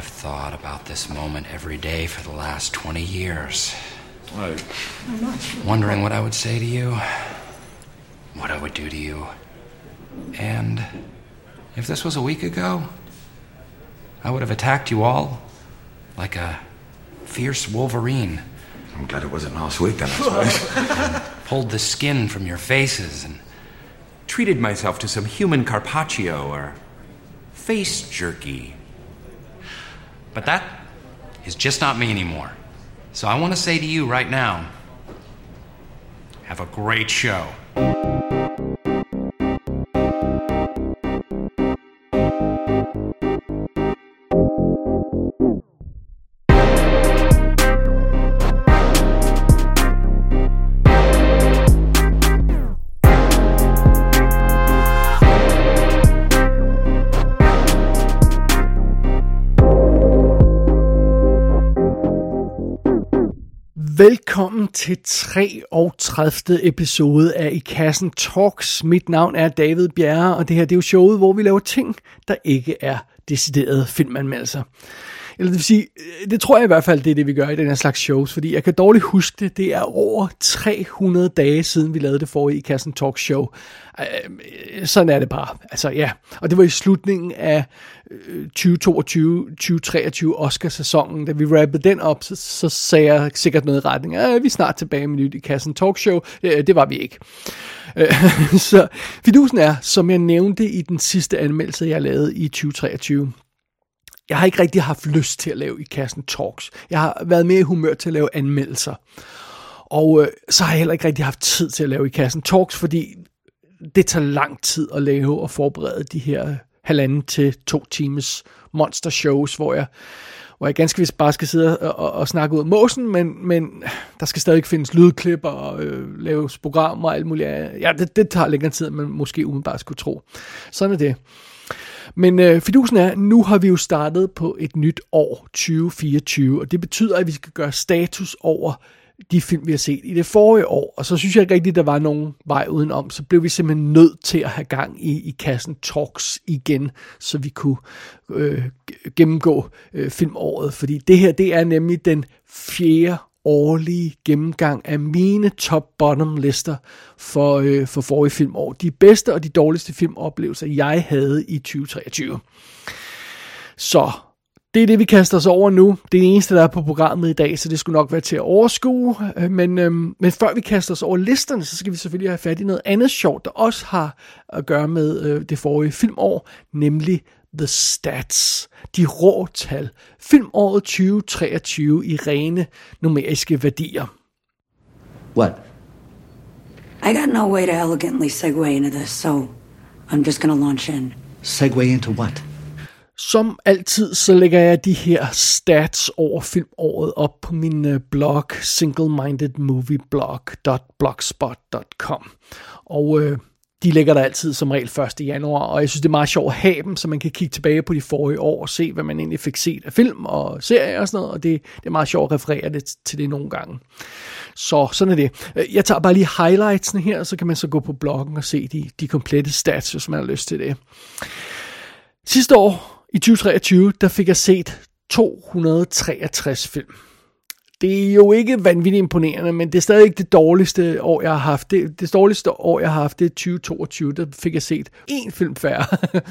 have thought about this moment every day for the last 20 years. Wondering what I would say to you, what I would do to you. And if this was a week ago, I would have attacked you all like a fierce wolverine. I'm glad it wasn't last week then, I suppose. Pulled the skin from your faces and treated myself to some human carpaccio or face jerky. But that is just not me anymore. So I want to say to you right now have a great show. Velkommen til 33. episode af I Kassen Talks. Mit navn er David Bjerre, og det her det er jo showet, hvor vi laver ting, der ikke er deciderede filmanmeldelser. Eller det vil sige, øh, det tror jeg i hvert fald, det er det, vi gør i den her slags shows, fordi jeg kan dårligt huske det. Det er over 300 dage siden, vi lavede det forrige i Kassen Talk Show. Øh, sådan er det bare. Altså ja, og det var i slutningen af øh, 2022-2023 Oscar-sæsonen. Da vi rappede den op, så, så sagde jeg sikkert noget i retning af, øh, vi er snart tilbage med nyt i Kassen Talk Show. Øh, det var vi ikke. så fidusen er, som jeg nævnte i den sidste anmeldelse, jeg lavede i 2023, jeg har ikke rigtig haft lyst til at lave i kassen talks. Jeg har været mere i humør til at lave anmeldelser. Og øh, så har jeg heller ikke rigtig haft tid til at lave i kassen talks, fordi det tager lang tid at lave og forberede de her øh, halvanden til to times monster shows, hvor jeg, hvor jeg ganske vist bare skal sidde og, og, og snakke ud af måsen, men, men der skal stadig findes lydklip og øh, laves programmer og alt muligt. Ja, det, det tager længere tid, end man måske umiddelbart skulle tro. Sådan er det. Men øh, fidusen er, nu har vi jo startet på et nyt år, 2024, og det betyder, at vi skal gøre status over de film, vi har set i det forrige år. Og så synes jeg ikke rigtigt, der var nogen vej udenom. Så blev vi simpelthen nødt til at have gang i, i kassen Talks igen, så vi kunne øh, gennemgå øh, filmåret. Fordi det her, det er nemlig den fjerde årlige gennemgang af mine top-bottom lister for, øh, for forrige filmår. De bedste og de dårligste filmoplevelser, jeg havde i 2023. Så det er det, vi kaster os over nu. Det er det eneste, der er på programmet i dag, så det skulle nok være til at overskue. Øh, men, øhm, men før vi kaster os over listerne, så skal vi selvfølgelig have fat i noget andet sjovt, der også har at gøre med øh, det forrige filmår, nemlig The Stats, de rå tal. Filmåret 2023 i rene numeriske værdier. What? I got no way to elegantly segue into this, so I'm just gonna launch in. Segue into what? Som altid, så lægger jeg de her stats over filmåret op på min øh, blog, singlemindedmovieblog.blogspot.com. Og øh, de ligger der altid som regel 1. januar, og jeg synes, det er meget sjovt at have dem, så man kan kigge tilbage på de forrige år og se, hvad man egentlig fik set af film og serier og sådan noget, og det, det er meget sjovt at referere det til det nogle gange. Så sådan er det. Jeg tager bare lige highlightsene her, så kan man så gå på bloggen og se de, de komplette stats, hvis man har lyst til det. Sidste år, i 2023, der fik jeg set 263 film. Det er jo ikke vanvittigt imponerende, men det er stadig ikke det dårligste år, jeg har haft. Det, det dårligste år, jeg har haft, det er 2022. Der fik jeg set én film færre.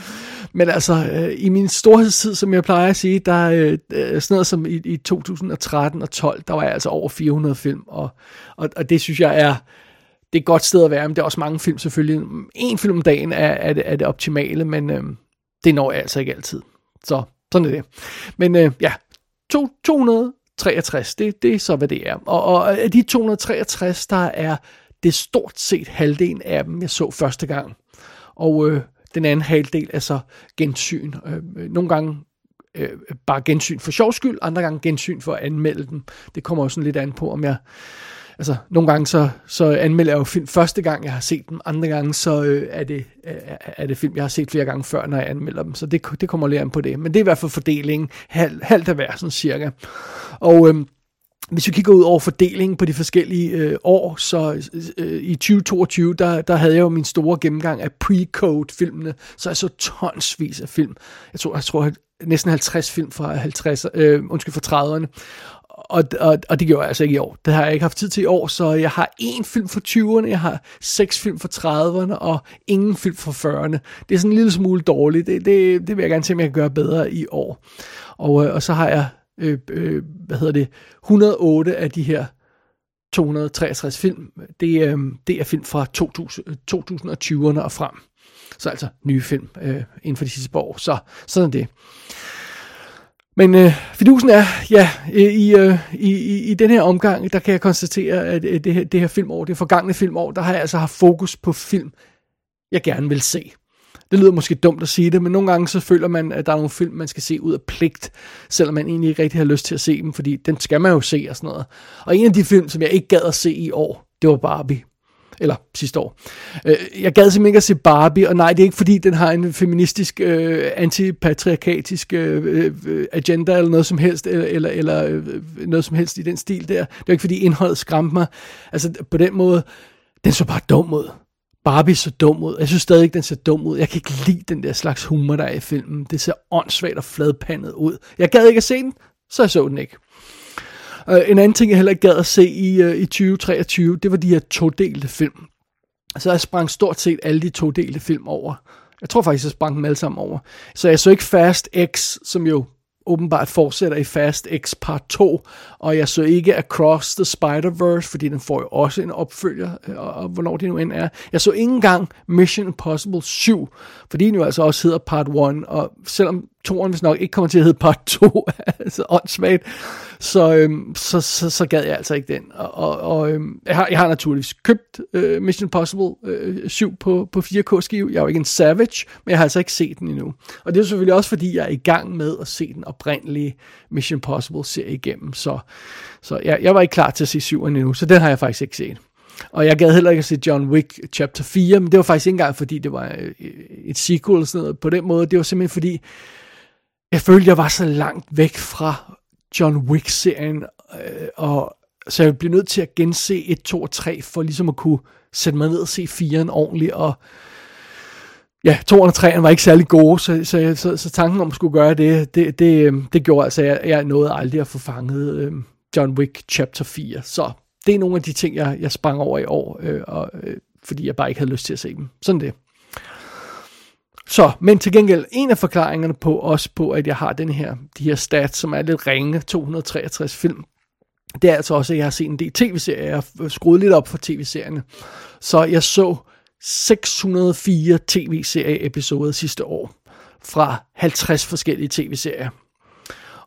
men altså, øh, i min storhedstid, som jeg plejer at sige, der øh, øh sådan noget som i, i 2013 og 12, der var jeg altså over 400 film. Og, og, og det synes jeg er, det er et godt sted at være, men det er også mange film selvfølgelig. En film om dagen er, er, det, er det optimale, men øh, det når jeg altså ikke altid. Så sådan er det. Men øh, ja, to, 263, det, det er så, hvad det er. Og, og af de 263, der er det stort set halvdelen af dem, jeg så første gang. Og øh, den anden halvdel er så gensyn. Øh, nogle gange øh, bare gensyn for sjov skyld, andre gange gensyn for at anmelde dem. Det kommer jo sådan lidt an på, om jeg altså, nogle gange så, så anmelder jeg jo film første gang, jeg har set dem. Andre gange så øh, er, det, er, er det film, jeg har set flere gange før, når jeg anmelder dem. Så det, det kommer lidt an på det. Men det er i hvert fald fordelingen. Halv, halvt af hver, sådan cirka. Og... Øh, hvis vi kigger ud over fordelingen på de forskellige øh, år, så øh, i 2022, der, der havde jeg jo min store gennemgang af pre-code filmene, så altså tonsvis af film. Jeg tror, jeg tror næsten 50 film fra 50, øh, undskyld, fra 30'erne. Og, og, og det gjorde jeg altså ikke i år. Det har jeg ikke haft tid til i år, så jeg har én film fra 20'erne, jeg har seks film fra 30'erne, og ingen film fra 40'erne. Det er sådan en lille smule dårligt. Det, det, det vil jeg gerne se, om jeg kan gøre bedre i år. Og, øh, og så har jeg, øh, øh, hvad hedder det, 108 af de her 263 film. Det, øh, det er film fra 2000, 2020'erne og frem. Så altså nye film øh, inden for de sidste år. Så sådan er det. Men øh, fidusen er, ja, i, øh, i, i, i den her omgang, der kan jeg konstatere, at øh, det her, det her filmår, det forgangne filmår, der har jeg altså haft fokus på film, jeg gerne vil se. Det lyder måske dumt at sige det, men nogle gange så føler man, at der er nogle film, man skal se ud af pligt, selvom man egentlig ikke rigtig har lyst til at se dem, fordi den skal man jo se og sådan noget. Og en af de film, som jeg ikke gad at se i år, det var Barbie eller sidste år. Øh, jeg gad simpelthen ikke at se Barbie, og nej, det er ikke fordi, den har en feministisk, øh, antipatriarkatisk øh, øh agenda, eller noget som helst, eller, eller, eller øh, noget som helst i den stil der. Det er ikke fordi, indholdet skræmte mig. Altså, på den måde, den så bare dum ud. Barbie så dum ud. Jeg synes stadig ikke, den ser dum ud. Jeg kan ikke lide den der slags humor, der er i filmen. Det ser åndssvagt og fladpandet ud. Jeg gad ikke at se den, så jeg så den ikke. Uh, en anden ting, jeg heller ikke gad at se i, uh, i 2023, det var de her todelte film. Så jeg sprang stort set alle de todelte film over. Jeg tror faktisk, jeg sprang dem alle sammen over. Så jeg så ikke Fast X, som jo åbenbart fortsætter i Fast X Part 2, og jeg så ikke Across the Spider-Verse, fordi den får jo også en opfølger, øh, og, og hvornår det nu end er. Jeg så ikke engang Mission Impossible 7, fordi den jo altså også hedder Part 1, og selvom toren hvis nok ikke kommer til at hedde Part 2, altså åndssvagt, så, øhm, så, så, så gad jeg altså ikke den. Og, og, og øhm, jeg, har, jeg har naturligvis købt øh, Mission Impossible øh, 7 på, på 4K-skive. Jeg er jo ikke en savage, men jeg har altså ikke set den endnu. Og det er selvfølgelig også, fordi jeg er i gang med at se den oprindelige Mission Impossible-serie igennem. Så, så jeg, jeg var ikke klar til at se 7'eren endnu, så den har jeg faktisk ikke set. Og jeg gad heller ikke at se John Wick Chapter 4, men det var faktisk ikke engang, fordi det var øh, et sequel eller sådan noget på den måde. Det var simpelthen fordi, jeg følte, jeg var så langt væk fra John Wick-serien, øh, og så jeg blev nødt til at gense 1, 2 og 3, for ligesom at kunne sætte mig ned og se 4'eren ordentligt, og ja, 2 og 3 var ikke særlig gode, så, så, så, så tanken om at skulle gøre det, det, det, øh, det gjorde altså, at jeg, jeg nåede aldrig at få fanget øh, John Wick Chapter 4, så det er nogle af de ting, jeg, jeg sprang over i år, øh, og, øh, fordi jeg bare ikke havde lyst til at se dem. Sådan det. Så, men til gengæld, en af forklaringerne på også på, at jeg har den her, de her stats, som er lidt ringe, 263 film, det er altså også, at jeg har set en del tv-serier. Jeg har skruet lidt op for tv-serierne. Så jeg så 604 tv-serie-episoder sidste år fra 50 forskellige tv-serier.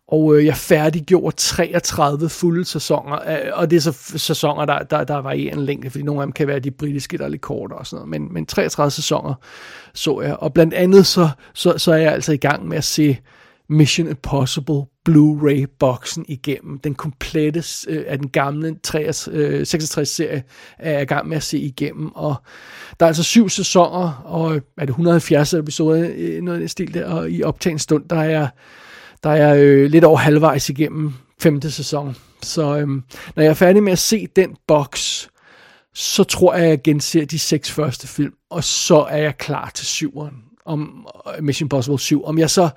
Og øh, jeg færdiggjorde 33 fulde sæsoner, øh, og det er så sæsoner, der, der, der varierer en længde, fordi nogle af dem kan være de britiske, der er lidt kortere og sådan noget. Men, men 33 sæsoner så jeg, og blandt andet så, så, så er jeg altså i gang med at se Mission Impossible Blu-ray-boksen igennem. Den komplette øh, af den gamle 66-serie øh, er jeg i gang med at se igennem. Og der er altså syv sæsoner, og øh, er det 170 episoder, øh, noget i stil der, og i optagen stund, der er jeg der er øh, lidt over halvvejs igennem femte sæson. Så øh, når jeg er færdig med at se den boks, så tror jeg, at jeg genser de seks første film, og så er jeg klar til syveren, om øh, Mission Impossible 7. Om jeg så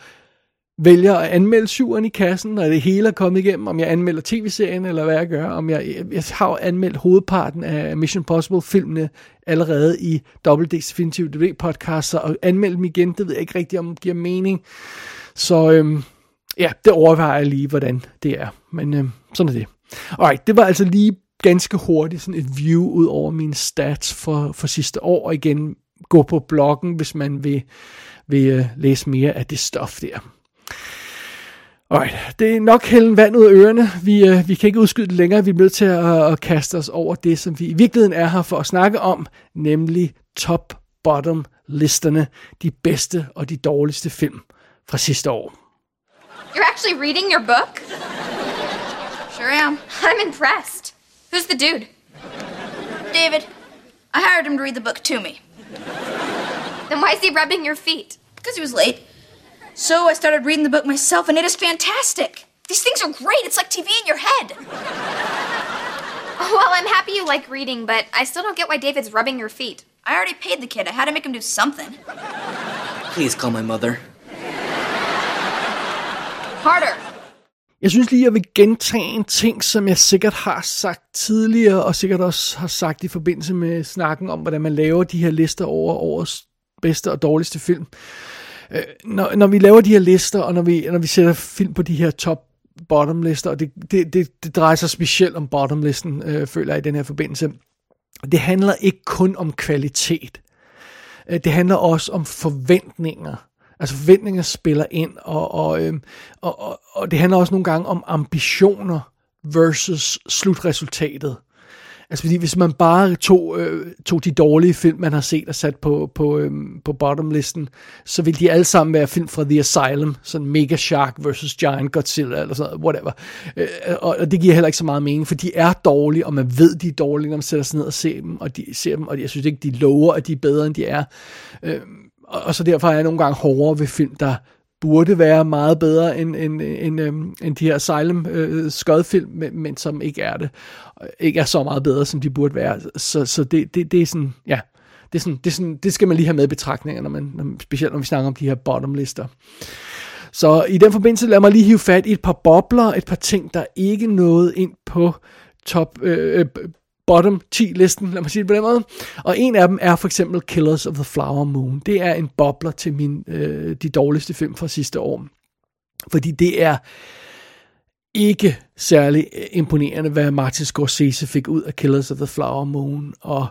vælger at anmelde syveren i kassen, når det hele er kommet igennem, om jeg anmelder tv-serien, eller hvad jeg gør, om jeg, jeg har jo anmeldt hovedparten af Mission Impossible-filmene allerede i WD's Definitive DVD podcast, og anmelde dem igen, det ved jeg ikke rigtigt, om det giver mening. Så øhm, ja, det overvejer jeg lige, hvordan det er. Men øh, sådan er det. Alright, det var altså lige ganske hurtigt sådan et view ud over mine stats for, for sidste år, og igen gå på bloggen, hvis man vil, vil uh, læse mere af det stof der. Alright, det er nok hælden vand ud af ørerne. Vi, uh, vi kan ikke udskyde det længere. Vi er nødt til at, at kaste os over det, som vi i virkeligheden er her for at snakke om, nemlig top-bottom listerne, de bedste og de dårligste film fra sidste år. You're actually reading your book? Sure am. I'm impressed. Who's the dude? David. I hired him to read the book to me. Then why is he rubbing your feet? Because he was late. So I started reading the book myself, and it is fantastic. These things are great. It's like TV in your head. Well, I'm happy you like reading, but I still don't get why David's rubbing your feet. I already paid the kid. I had to make him do something. Please call my mother. Harder. Jeg synes lige, jeg vil gentage en ting, som jeg sikkert har sagt tidligere, og sikkert også har sagt i forbindelse med snakken om, hvordan man laver de her lister over årets bedste og dårligste film. Øh, når, når vi laver de her lister, og når vi, når vi sætter film på de her top bottom lister, og det, det, det, det drejer sig specielt om bottom listen, øh, føler jeg i den her forbindelse, det handler ikke kun om kvalitet. Øh, det handler også om forventninger. Altså forventninger spiller ind, og, og, øh, og, og, og det handler også nogle gange om ambitioner versus slutresultatet. Altså fordi hvis man bare tog, øh, tog de dårlige film, man har set og sat på, på, øh, på bottomlisten, så ville de alle sammen være film fra The Asylum, sådan Mega Shark versus Giant Godzilla, eller sådan noget, whatever. Øh, og, og det giver heller ikke så meget mening, for de er dårlige, og man ved, de er dårlige, når man sætter sig ned og ser dem, og de ser dem, og jeg synes ikke, de lover, at de er bedre, end de er. Øh, og, og så derfor er jeg nogle gange hårdere ved film, der burde være meget bedre end, end, end, end, end de her Asylum øh, skødfilm, men, men som ikke er det. Ikke er så meget bedre, som de burde være. Så, så det, det, det er sådan, ja, det, er sådan, det, er sådan, det skal man lige have med i betragtninger, når man, når, specielt når vi snakker om de her bottomlister. Så i den forbindelse, lad mig lige hive fat i et par bobler, et par ting, der ikke nåede ind på top, øh, øh bottom 10 listen, lad mig sige det på den måde. Og en af dem er for eksempel Killers of the Flower Moon. Det er en bobler til min, øh, de dårligste film fra sidste år. Fordi det er ikke særlig øh, imponerende, hvad Martin Scorsese fik ud af Killers of the Flower Moon. Og,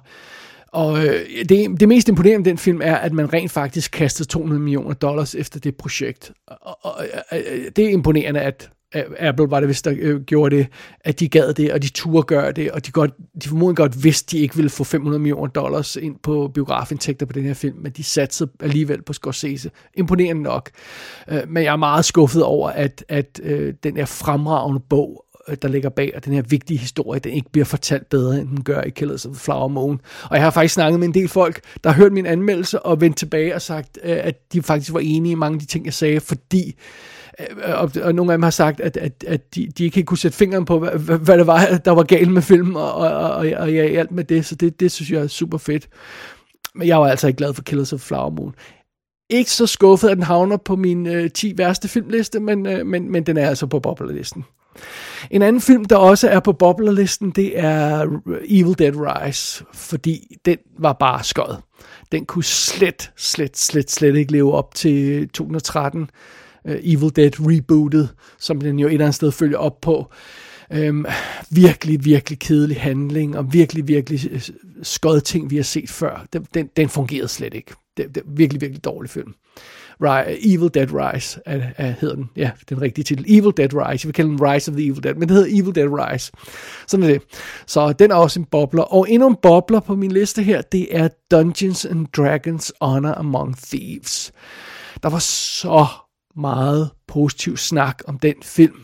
og øh, det, det mest imponerende i den film er, at man rent faktisk kastede 200 millioner dollars efter det projekt. Og, og, og det er imponerende, at Apple var det vist, der øh, gjorde det, at de gad det, og de turde gøre det, og de, godt, de formodentlig godt vidste, de ikke ville få 500 millioner dollars ind på biografindtægter på den her film, men de satsede alligevel på Scorsese. Imponerende nok. Øh, men jeg er meget skuffet over, at, at øh, den er fremragende bog, Øh, der ligger bag, og den her vigtige historie, den ikke bliver fortalt bedre, end den gør i Killers of the Flower Moon. Og jeg har faktisk snakket med en del folk, der har hørt min anmeldelse og vendt tilbage og sagt, øh, at de faktisk var enige i mange af de ting, jeg sagde, fordi øh, og, og nogle af dem har sagt, at, at, at de, de ikke kunne sætte fingeren på, hvad, hvad det var, der var galt med filmen, og, og, og, og ja, alt med det, så det, det synes jeg er super fedt. Men jeg var altså ikke glad for Killers of Flower Moon. Ikke så skuffet, at den havner på min øh, 10 værste filmliste, men, øh, men, men den er altså på boblerlisten. En anden film, der også er på boblerlisten, det er Evil Dead Rise, fordi den var bare skød. Den kunne slet, slet, slet, slet ikke leve op til 2013 uh, øh, Evil Dead rebootet, som den jo et eller andet sted følger op på. Øhm, virkelig, virkelig kedelig handling, og virkelig, virkelig øh, skød ting, vi har set før. Den, den, den fungerede slet ikke. Det, det virkelig, virkelig dårlig film. Evil Dead Rise er, er, hedder den. Ja, den rigtige titel. Evil Dead Rise. Vi kalder den Rise of the Evil Dead, men det hedder Evil Dead Rise. Sådan er det. Så den er også en bobler. Og endnu en bobler på min liste her, det er Dungeons and Dragons Honor Among Thieves. Der var så meget positiv snak om den film.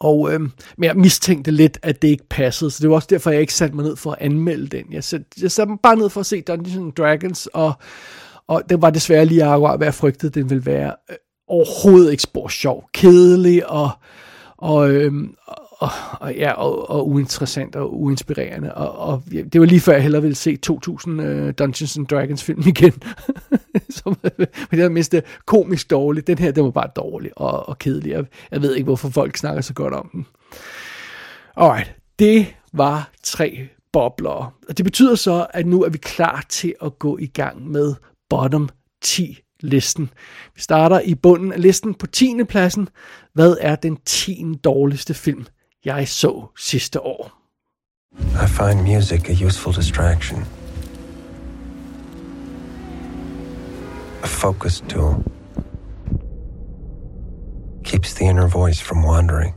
Og øh, men jeg mistænkte lidt, at det ikke passede, så det var også derfor, jeg ikke satte mig ned for at anmelde den. Jeg satte, jeg satte mig bare ned for at se Dungeons and Dragons, og, og det var desværre lige akkurat, hvad jeg frygtede, den ville være. Øh, overhovedet ikke spor sjov, kedelig og, og, øhm, og, og, ja, og, og uinteressant og uinspirerende. Og, og ja, det var lige før, jeg hellere ville se 2000 uh, øh, Dungeons and Dragons film igen. Som, men det var mindst komisk dårligt. Den her, den var bare dårlig og, og kedelig. Jeg, jeg ved ikke, hvorfor folk snakker så godt om den. Alright, det var tre bobler. Og det betyder så, at nu er vi klar til at gå i gang med bottom 10 listen. Vi starter i bunden af listen på 10. pladsen. Hvad er den 10. dårligste film, jeg så sidste år? I find music a useful distraction. A focus tool. Keeps the inner voice from wandering.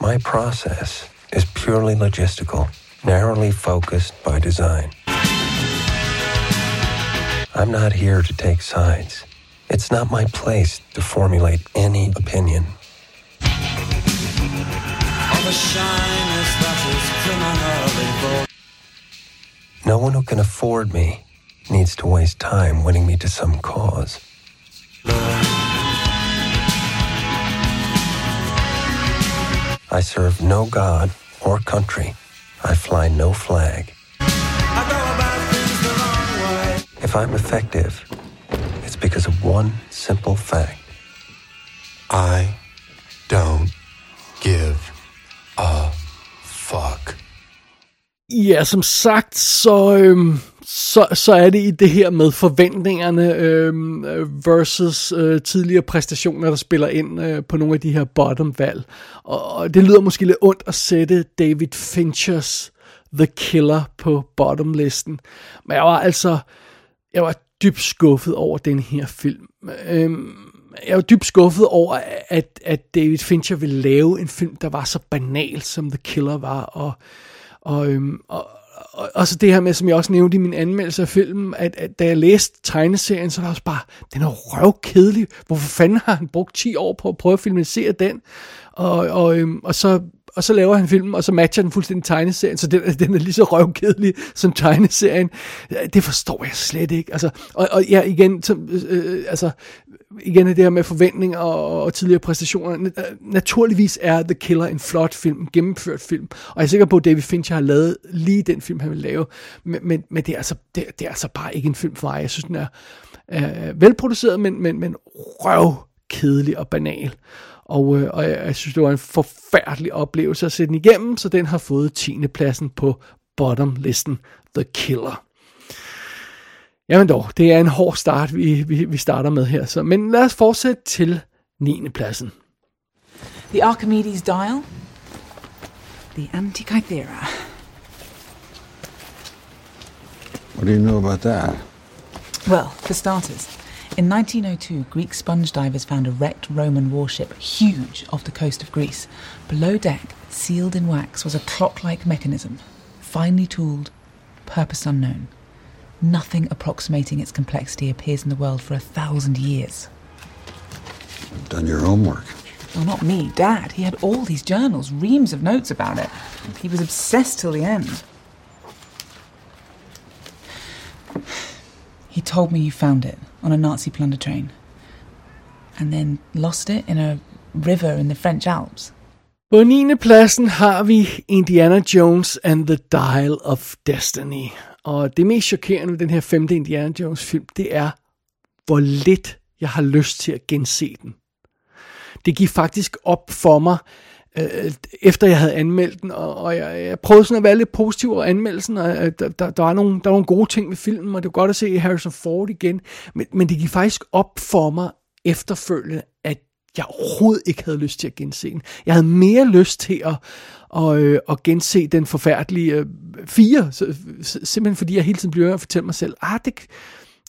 My process is purely logistical, narrowly focused by design. I'm not here to take sides. It's not my place to formulate any opinion. No one who can afford me needs to waste time winning me to some cause. I serve no God or country, I fly no flag. If I'm effective, it's because of one simple fact. I don't give a fuck. Ja, som sagt, så, øhm, så, så er det i det her med forventningerne øh, versus øh, tidligere præstationer, der spiller ind øh, på nogle af de her bottom-valg. Og, og det lyder måske lidt ondt at sætte David Finchers The Killer på bottom-listen. Men jeg var altså, jeg var dybt skuffet over den her film. Øh, jeg var dybt skuffet over, at, at David Fincher ville lave en film, der var så banal, som The Killer var, og, og, øhm, og, og, og så det her med, som jeg også nævnte i min anmeldelse af filmen, at, at da jeg læste tegneserien, så var det også bare, den er røvkedelig. Hvorfor fanden har han brugt 10 år på at prøve at filmatisere den? Og, og, øhm, og så og så laver han filmen, og så matcher den fuldstændig tegneserien, så den, den er lige så røvkedelig som tegneserien. Det forstår jeg slet ikke. Altså, og, og ja, igen, så, øh, altså, igen det her med forventninger og, og tidligere præstationer. Øh, naturligvis er The Killer en flot film, en gennemført film, og jeg er sikker på, at David Fincher har lavet lige den film, han vil lave, men, men, men det, er altså, det, det er altså bare ikke en film for mig. Jeg synes, den er øh, velproduceret, men, men, men røvkedelig og banal. Og, øh, og jeg, jeg synes, det var en forfærdelig oplevelse at se den igennem, så den har fået 10. pladsen på bottom-listen, The Killer. Jamen dog, det er en hård start, vi, vi, vi starter med her. Så, men lad os fortsætte til 9. pladsen. The Archimedes dial. The Antikythera. What do you know about that? Well, for starters, in 1902, Greek sponge divers found a wrecked Roman warship huge off the coast of Greece. Below deck, sealed in wax, was a clock like mechanism, finely tooled, purpose unknown. Nothing approximating its complexity appears in the world for a thousand years. You've done your homework. Well, not me, Dad. He had all these journals, reams of notes about it. He was obsessed till the end. Told me you found it on a Nazi plunder train. And then lost it in a river in the French Alps. På 9. pladsen har vi Indiana Jones and the Dial of Destiny. Og det mest chokerende ved den her femte Indiana Jones film, det er, hvor lidt jeg har lyst til at gense den. Det gik faktisk op for mig, øh, efter jeg havde anmeldt den, og, og jeg, jeg prøvede sådan at være lidt positiv over anmeldelsen, og øh, der, der, der, var nogle, der var nogle gode ting ved filmen, og det var godt at se Harrison Ford igen, men, men det gik faktisk op for mig efterfølgende, at jeg overhovedet ikke havde lyst til at gense den. Jeg havde mere lyst til at, og, øh, at gense den forfærdelige øh, fire, så, simpelthen fordi jeg hele tiden bliver at fortælle mig selv, ah, det,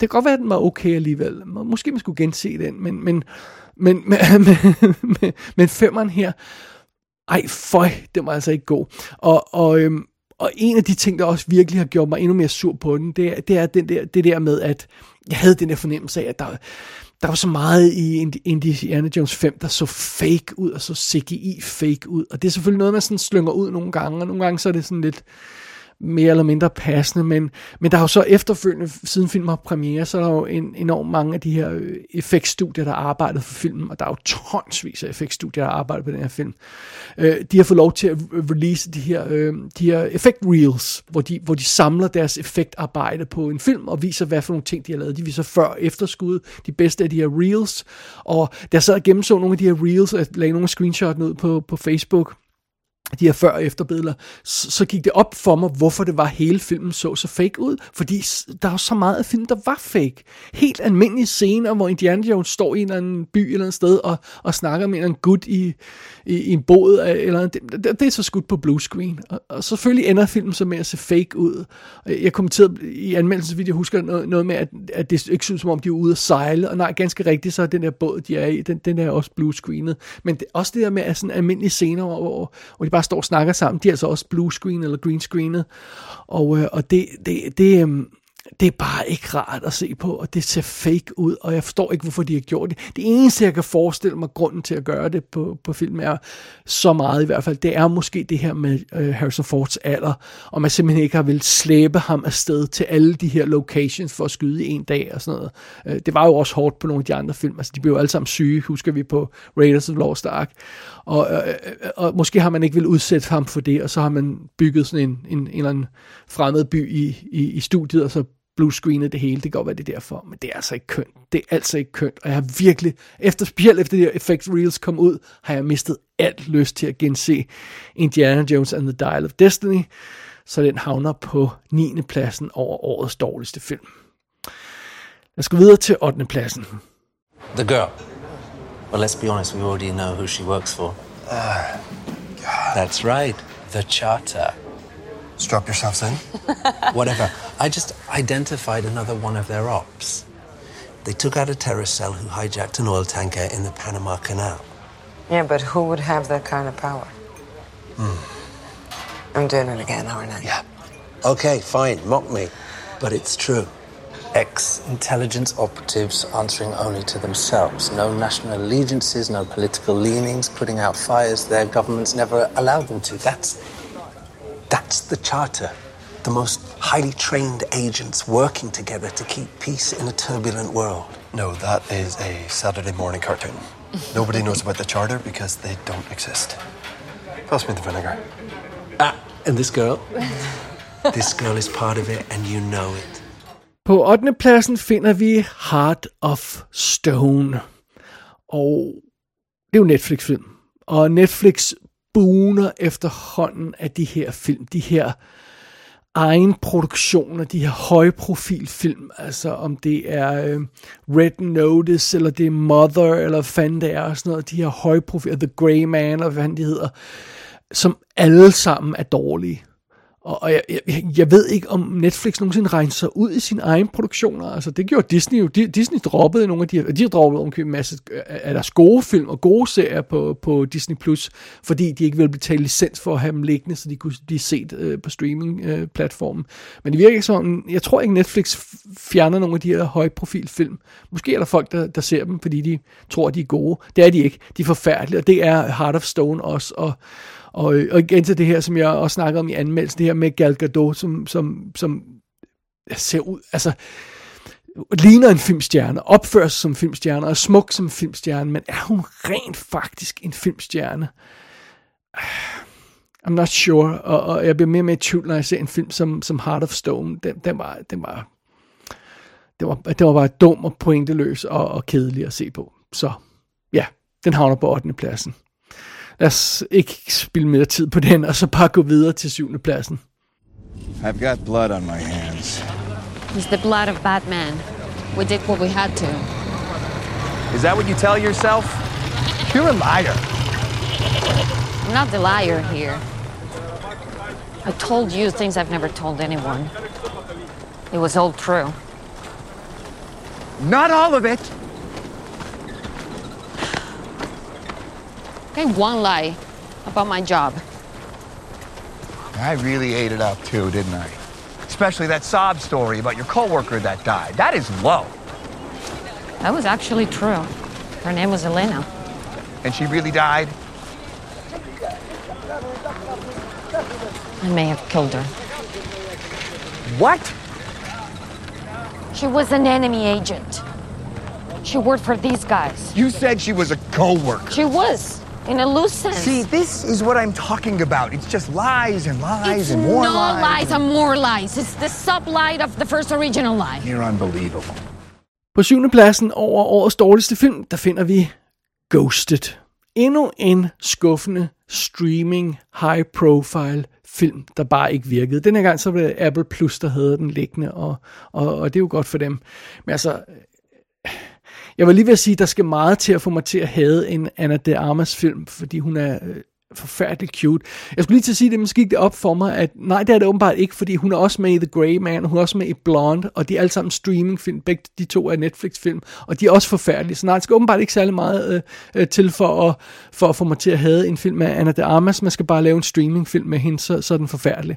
det kan godt være, at den var okay alligevel. Måske man skulle gense den, men, men, men, men, men, men, men femmeren her, ej, føj, det var altså ikke god. Og, og, øhm, og en af de ting, der også virkelig har gjort mig endnu mere sur på den, det er, det er den der, det der med, at jeg havde den der fornemmelse af, at der, der var så meget i Indiana Jones 5, der så fake ud, og så CGI fake ud. Og det er selvfølgelig noget, man sådan slynger ud nogle gange, og nogle gange så er det sådan lidt mere eller mindre passende, men, men der har jo så efterfølgende, siden filmen har premiere, så er der jo en, enormt mange af de her øh, effektstudier, der har arbejdet for filmen, og der er jo tonsvis af effektstudier, der har arbejdet på den her film. Øh, de har fået lov til at øh, release de her, øh, de her effect reels, hvor de, hvor de samler deres effektarbejde på en film, og viser, hvad for nogle ting, de har lavet. De viser før og efterskud, de bedste af de her reels, og der sad og gennemså nogle af de her reels, og lagde nogle screenshots ud på, på Facebook, de her før- og efterbilleder, så, så gik det op for mig, hvorfor det var hele filmen så så fake ud. Fordi der er så meget af filmen, der var fake. Helt almindelige scener, hvor Indiana Jones står i en eller anden by eller andet sted og, og snakker med en gut i, i, i en båd. Eller, det, det, det er så skudt på bluescreen. Og, og selvfølgelig ender filmen så med at se fake ud. Jeg kommenterede i anmeldelsen, jeg husker noget, noget med, at, at det ikke synes som om, de er ude at sejle. Og nej, ganske rigtigt, så er den der båd, de er i, den, den er også bluescreenet. Men det, også det der med at sådan almindelige scener, hvor, hvor de bare står og snakker sammen, de er altså også blue screen eller green screenet. Og, øh, og det, det, det, øh, det er bare ikke rart at se på, og det ser fake ud, og jeg forstår ikke, hvorfor de har gjort det. Det eneste, jeg kan forestille mig, grunden til at gøre det på, på film er så meget i hvert fald, det er måske det her med øh, Harrison Fords alder, og man simpelthen ikke har vil slæbe ham afsted til alle de her locations for at skyde i en dag og sådan noget. Øh, det var jo også hårdt på nogle af de andre film, altså de blev jo alle sammen syge, husker vi på Raiders of Lost Ark, og, øh, øh, og måske har man ikke vil udsætte ham for det, og så har man bygget sådan en, en, en eller anden fremmed by i, i, i studiet, og så bluescreenet det hele. Det kan godt være, det er derfor, men det er altså ikke kønt. Det er altså ikke kønt, og jeg har virkelig, efter, specielt efter de her Effect Reels kom ud, har jeg mistet alt lyst til at gense Indiana Jones and the Dial of Destiny, så den havner på 9. pladsen over årets dårligste film. Jeg skal videre til 8. pladsen. The girl. Well, let's be honest, we already know who she works for. Uh, That's right, the Charter. Strap yourselves in. Whatever. I just identified another one of their ops. They took out a terrorist cell who hijacked an oil tanker in the Panama Canal. Yeah, but who would have that kind of power? Hmm. I'm doing it again, aren't I? Yeah. Okay, fine, mock me. But it's true. Ex intelligence operatives answering only to themselves. No national allegiances, no political leanings, putting out fires their governments never allowed them to. That's. That's the charter. The most highly trained agents working together to keep peace in a turbulent world. No, that is a Saturday morning cartoon. Nobody knows about the charter because they don't exist. Pass me the vinegar. Ah, and this girl? this girl is part of it, and you know it. På 8. pladsen finder vi Heart of Stone. Og det er jo Netflix-film. Og Netflix buner efterhånden af de her film, de her egen produktioner, de her højprofilfilm, altså om det er øh, Red Notice, eller det er Mother, eller hvad fanden det er, og sådan noget, de her højprofil, The Grey Man, og hvad de hedder, som alle sammen er dårlige. Og, og jeg, jeg, jeg ved ikke, om Netflix nogensinde regner sig ud i sine egne produktioner. Altså, det gjorde Disney jo. Disney droppede nogle af de her, de har droppet en masse øh, af deres gode film og gode serier på, på Disney+, Plus, fordi de ikke ville betale licens for at have dem liggende, så de kunne blive set øh, på streaming-platformen. Øh, Men det virker ikke sådan, jeg tror ikke Netflix fjerner nogle af de her højprofilfilm. Måske er der folk, der, der ser dem, fordi de tror, de er gode. Det er de ikke. De er forfærdelige, og det er Heart of Stone også, og og, og igen til det her, som jeg også snakkede om i anmeldelsen, det her med Gal Gadot, som, som, som ser ud, altså ligner en filmstjerne, opfører sig som filmstjerne, og er smuk som filmstjerne, men er hun rent faktisk en filmstjerne? I'm not sure, og, og jeg bliver mere og mere i tvivl, når jeg ser en film som, som Heart of Stone. Den, den var, den var, det var, det var bare dum og pointeløs og, og kedelig at se på. Så ja, den havner på 8. pladsen. Lad os ikke spille mere tid på den, og så bare gå videre til 7. pladsen. I've got blood on my hands. It's the blood of Batman. We did what we had to. Is that what you tell yourself? You're a liar. I'm not the liar here. I told you things I've never told anyone. It was all true. Not all of it. Okay, one lie about my job. I really ate it up too, didn't I? Especially that sob story about your coworker that died. That is low. That was actually true. Her name was Elena. And she really died? I may have killed her. What? She was an enemy agent. She worked for these guys. You said she was a coworker. She was, in a loose sense. See, this is what I'm talking about. It's just lies and lies it's and more no lies. lies and more lies. It's the sub-lie of the first original lie. You're unbelievable. På syvende pladsen over årets dårligste film, der finder vi Ghosted. Endnu en skuffende streaming high profile film, der bare ikke virkede. Den her gang så var det Apple Plus, der havde den liggende, og, og, og det er jo godt for dem. Men altså, jeg var lige ved at sige, at der skal meget til at få mig til at have en Anna de Armas film, fordi hun er øh, forfærdeligt cute. Jeg skulle lige til at sige det, måske gik det op for mig, at nej, det er det åbenbart ikke, fordi hun er også med i The Grey Man, og hun er også med i Blonde, og de er alle sammen streamingfilm, begge de to er Netflix-film, og de er også forfærdelige, så nej, det skal åbenbart ikke særlig meget øh, øh til for at, for at få mig til at have en film med Anna de Armas, man skal bare lave en streamingfilm med hende, så, så er den forfærdelig.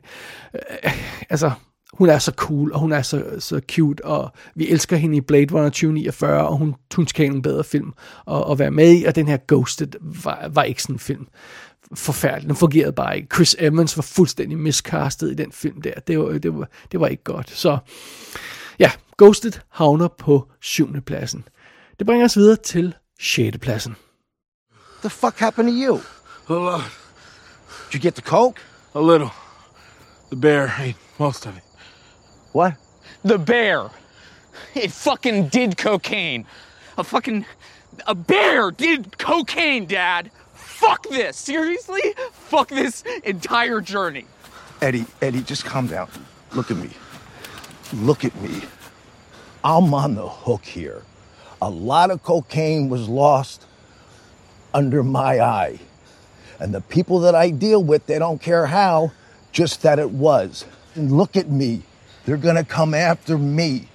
Øh, altså, hun er så cool, og hun er så, så cute, og vi elsker hende i Blade Runner 2049, og hun, hun skal have en bedre film at, at være med i, og den her Ghosted var, var ikke sådan en film. Forfærdelig, den fungerede bare ikke. Chris Evans var fuldstændig miscastet i den film der, det var, det var, det var ikke godt. Så ja, Ghosted havner på syvende pladsen. Det bringer os videre til 6. pladsen. The fuck happened to you? A lot. Did you get the coke? A little. The bear ate most of it. What? The bear. It fucking did cocaine. A fucking. A bear did cocaine, Dad. Fuck this. Seriously? Fuck this entire journey. Eddie, Eddie, just calm down. Look at me. Look at me. I'm on the hook here. A lot of cocaine was lost under my eye. And the people that I deal with, they don't care how, just that it was. And look at me. They're going to come after me,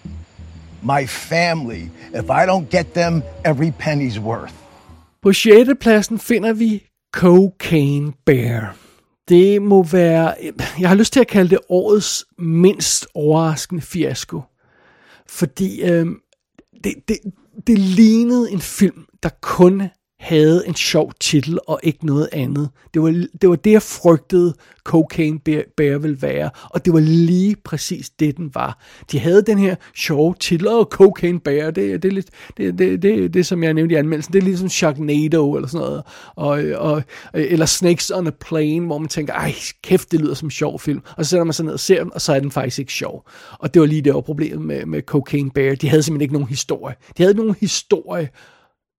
my family, if I don't get them every penny's worth. På 6. pladsen finder vi Cocaine Bear. Det må være, jeg har lyst til at kalde det årets mindst overraskende fiasko. Fordi øh, det, det, det lignede en film, der kun havde en sjov titel og ikke noget andet. Det var det, var det jeg frygtede Cocaine Bear, Bear ville være, og det var lige præcis det, den var. De havde den her sjove titel, og Cocaine Bear, det, det er lidt, det, det, det, det, som jeg nævnte i anmeldelsen, det er ligesom Sharknado eller sådan noget, og, og, eller Snakes on a Plane, hvor man tænker, ej, kæft, det lyder som en sjov film, og så sætter man sig ned og ser den, og så er den faktisk ikke sjov. Og det var lige det var problemet med, med Cocaine Bear. De havde simpelthen ikke nogen historie. De havde ikke nogen historie,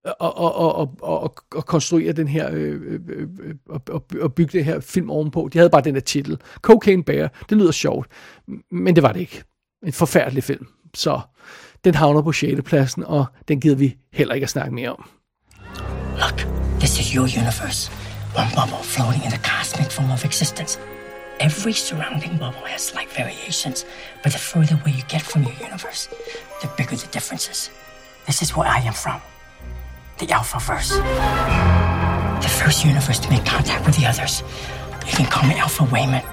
og, og, og, og, og konstruere den her, øh, øh, øh, og, og bygge det her film ovenpå. De havde bare den der titel. Cocaine Bear, det lyder sjovt, men det var det ikke. En forfærdelig film. Så den havner på 6. pladsen, og den gider vi heller ikke at snakke mere om. Look, this is your universe. One bubble floating in the cosmic form of existence. Every surrounding bubble has slight variations, but the further away you get from your universe, the bigger the differences. This is where I am from. The Alphaverse. The first universe to make contact with the others. You can call me Alpha Wayman.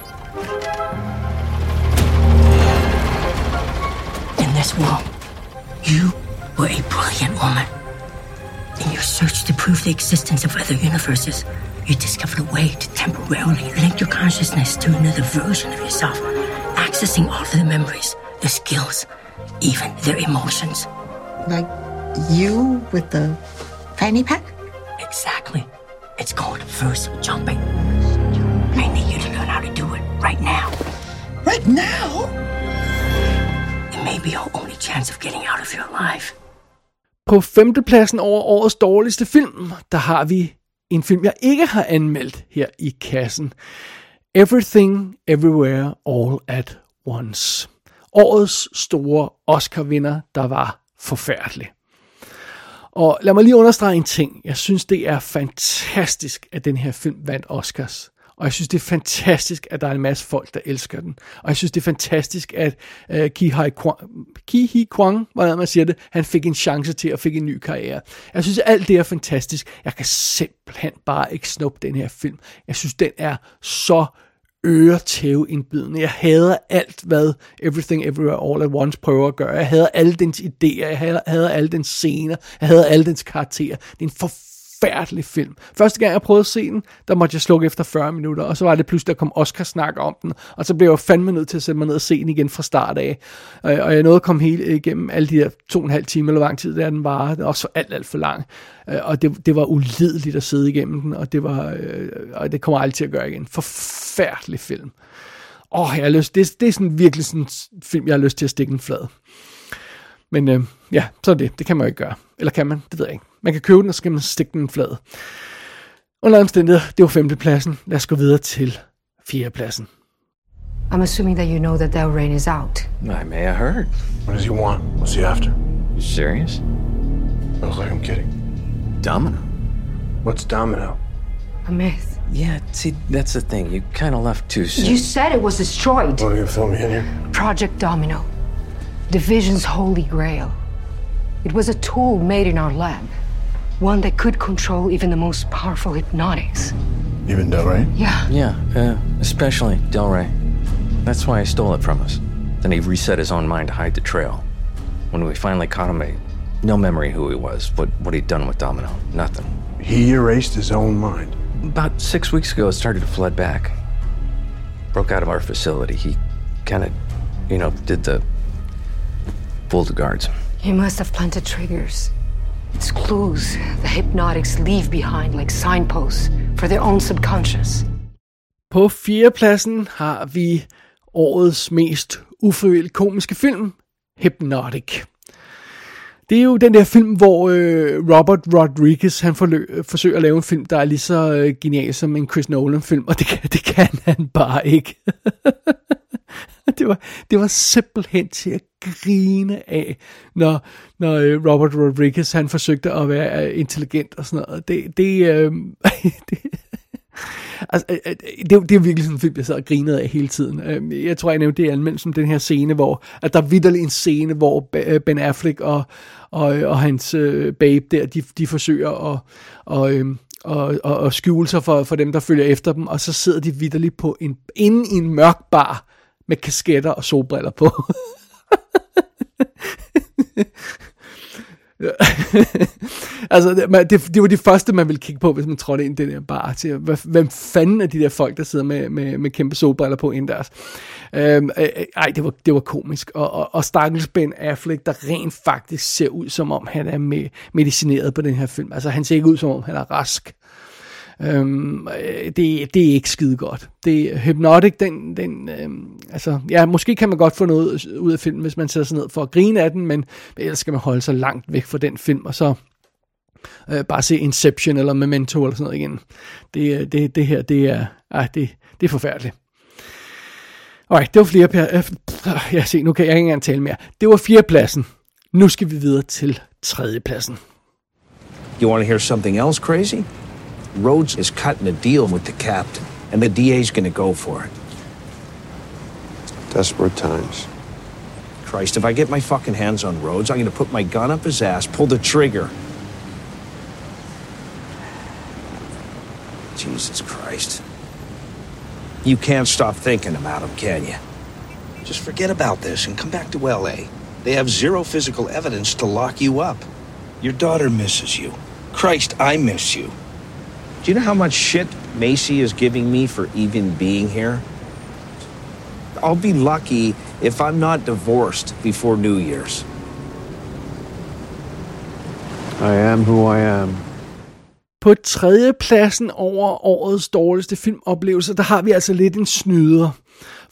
In this world, you were a brilliant woman. In your search to prove the existence of other universes, you discovered a way to temporarily link your consciousness to another version of yourself, accessing all of the memories, the skills, even their emotions. Like you with the fanny pack? Exactly. It's called verse jumping. I need you to learn how to do it right now. Right now? It may be your only chance of getting out of here alive. På femtepladsen over årets dårligste film, der har vi en film, jeg ikke har anmeldt her i kassen. Everything, Everywhere, All at Once. Årets store Oscar-vinder, der var forfærdelig. Og lad mig lige understrege en ting. Jeg synes, det er fantastisk, at den her film vandt Oscars. Og jeg synes, det er fantastisk, at der er en masse folk, der elsker den. Og jeg synes, det er fantastisk, at uh, Ki Hai Kwang, Ki Hi Kwang, hvordan man siger det, han fik en chance til at fik en ny karriere. Jeg synes, alt det er fantastisk. Jeg kan simpelthen bare ikke snuppe den her film. Jeg synes, den er så øretæveindbydende. Jeg hader alt, hvad Everything Everywhere All at Once prøver at gøre. Jeg hader alle dens idéer, jeg hader, hader alle dens scener, jeg hader alle dens karakterer. Det er en forfærdelig film. Første gang jeg prøvede at se den, der måtte jeg slukke efter 40 minutter, og så var det pludselig, der kom Oscar snak om den, og så blev jeg fandme nødt til at sætte mig ned og se den igen fra start af. Og jeg nåede at komme hele igennem alle de der to og en halv time, eller hvor lang tid der den var. Det var også alt, alt for lang. Øh, og det, det var ulideligt at sidde igennem den, og det, var, øh, og det kommer aldrig til at gøre igen. Forfærdelig film. Åh, jeg har lyst, det, det er sådan virkelig sådan en film, jeg har lyst til at stikke en flad. Men øh, ja, så er det. Det kan man jo ikke gøre. Eller kan man? Det ved jeg ikke. Man kan købe den, og så kan man stikke den flad. Under omstændigheder, det var femtepladsen. Lad os gå videre til fjerdepladsen. I'm assuming that you know that Del Rain is out. I may have heard. What does he want? What's he after? You serious? Looks like I'm kidding. Domino. What's Domino? A myth. Yeah, see, that's the thing. You kind of left too soon. You said it was destroyed. What are you gonna me in here? Project Domino. Division's holy grail. It was a tool made in our lab. One that could control even the most powerful hypnotics. Even Del Rey? Yeah. Yeah, uh, especially Del Rey. That's why he stole it from us. Then he reset his own mind to hide the trail. When we finally caught him, he, no memory who he was, what, what he'd done with Domino. Nothing. He erased his own mind. About six weeks ago, it started to flood back. Broke out of our facility. He kind of, you know, did the pulled the guards. He must have planted triggers. It's clues the hypnotics leave behind like signposts for their own subconscious. På fjerdepladsen har vi årets mest ufrivilligt komiske film, Hypnotic. Det er jo den der film, hvor øh, Robert Rodriguez han forlø- forsøger at lave en film, der er lige så øh, genial som en Chris Nolan-film, og det kan, det kan han bare ikke. det, var, det var simpelthen til at grine af, når, når øh, Robert Rodriguez han forsøgte at være øh, intelligent og sådan noget. Det, det, øh, det, Altså, øh, det, det er virkelig sådan en film, jeg sad og grinede af hele tiden. Jeg tror, jeg nævnte det i som den her scene, hvor at der er vidderlig en scene, hvor Ben Affleck og, og, og hans babe der, de, de forsøger at, og, øhm, og, og, og skjule sig for, for dem, der følger efter dem, og så sidder de vidderligt på en, inde i en mørk bar med kasketter og solbriller på. altså, det, det, det var det første, man ville kigge på, hvis man trådte ind i den her bar. Til, hvad, hvem fanden er de der folk, der sidder med, med, med kæmpe solbriller på indendørs? Øhm, øh, øh, ej, det var, det var komisk. Og, og, og stakkels Ben Affleck, der rent faktisk ser ud, som om han er med, medicineret på den her film. Altså, han ser ikke ud, som om han er rask. Øhm, øh, det, det er ikke skide godt. Det, Hypnotic, den, den øhm, altså, ja, måske kan man godt få noget ud af filmen, hvis man sætter sig ned for at grine af den, men ellers skal man holde sig langt væk fra den film, og så øh, bare se Inception eller Memento eller sådan noget igen. Det, øh, det, det her, det er, ej, det, det er forfærdeligt. Alright, det var flere per... Øh, jeg se, nu kan jeg ikke engang tale mere. Det var fjerdepladsen. Nu skal vi videre til tredjepladsen. You want to hear something else crazy? Rhodes is cutting a deal with the captain, and the DA's gonna go for it. Desperate times. Christ, if I get my fucking hands on Rhodes, I'm gonna put my gun up his ass, pull the trigger. Jesus Christ. You can't stop thinking about him, can you? Just forget about this and come back to LA. They have zero physical evidence to lock you up. Your daughter misses you. Christ, I miss you. Do you know how much shit Macy is giving me for even being here? I'll be lucky if I'm not divorced before New Year's. I am who I am. På tredje pladsen over årets dårligste filmoplevelse, der har vi altså lidt en snyder.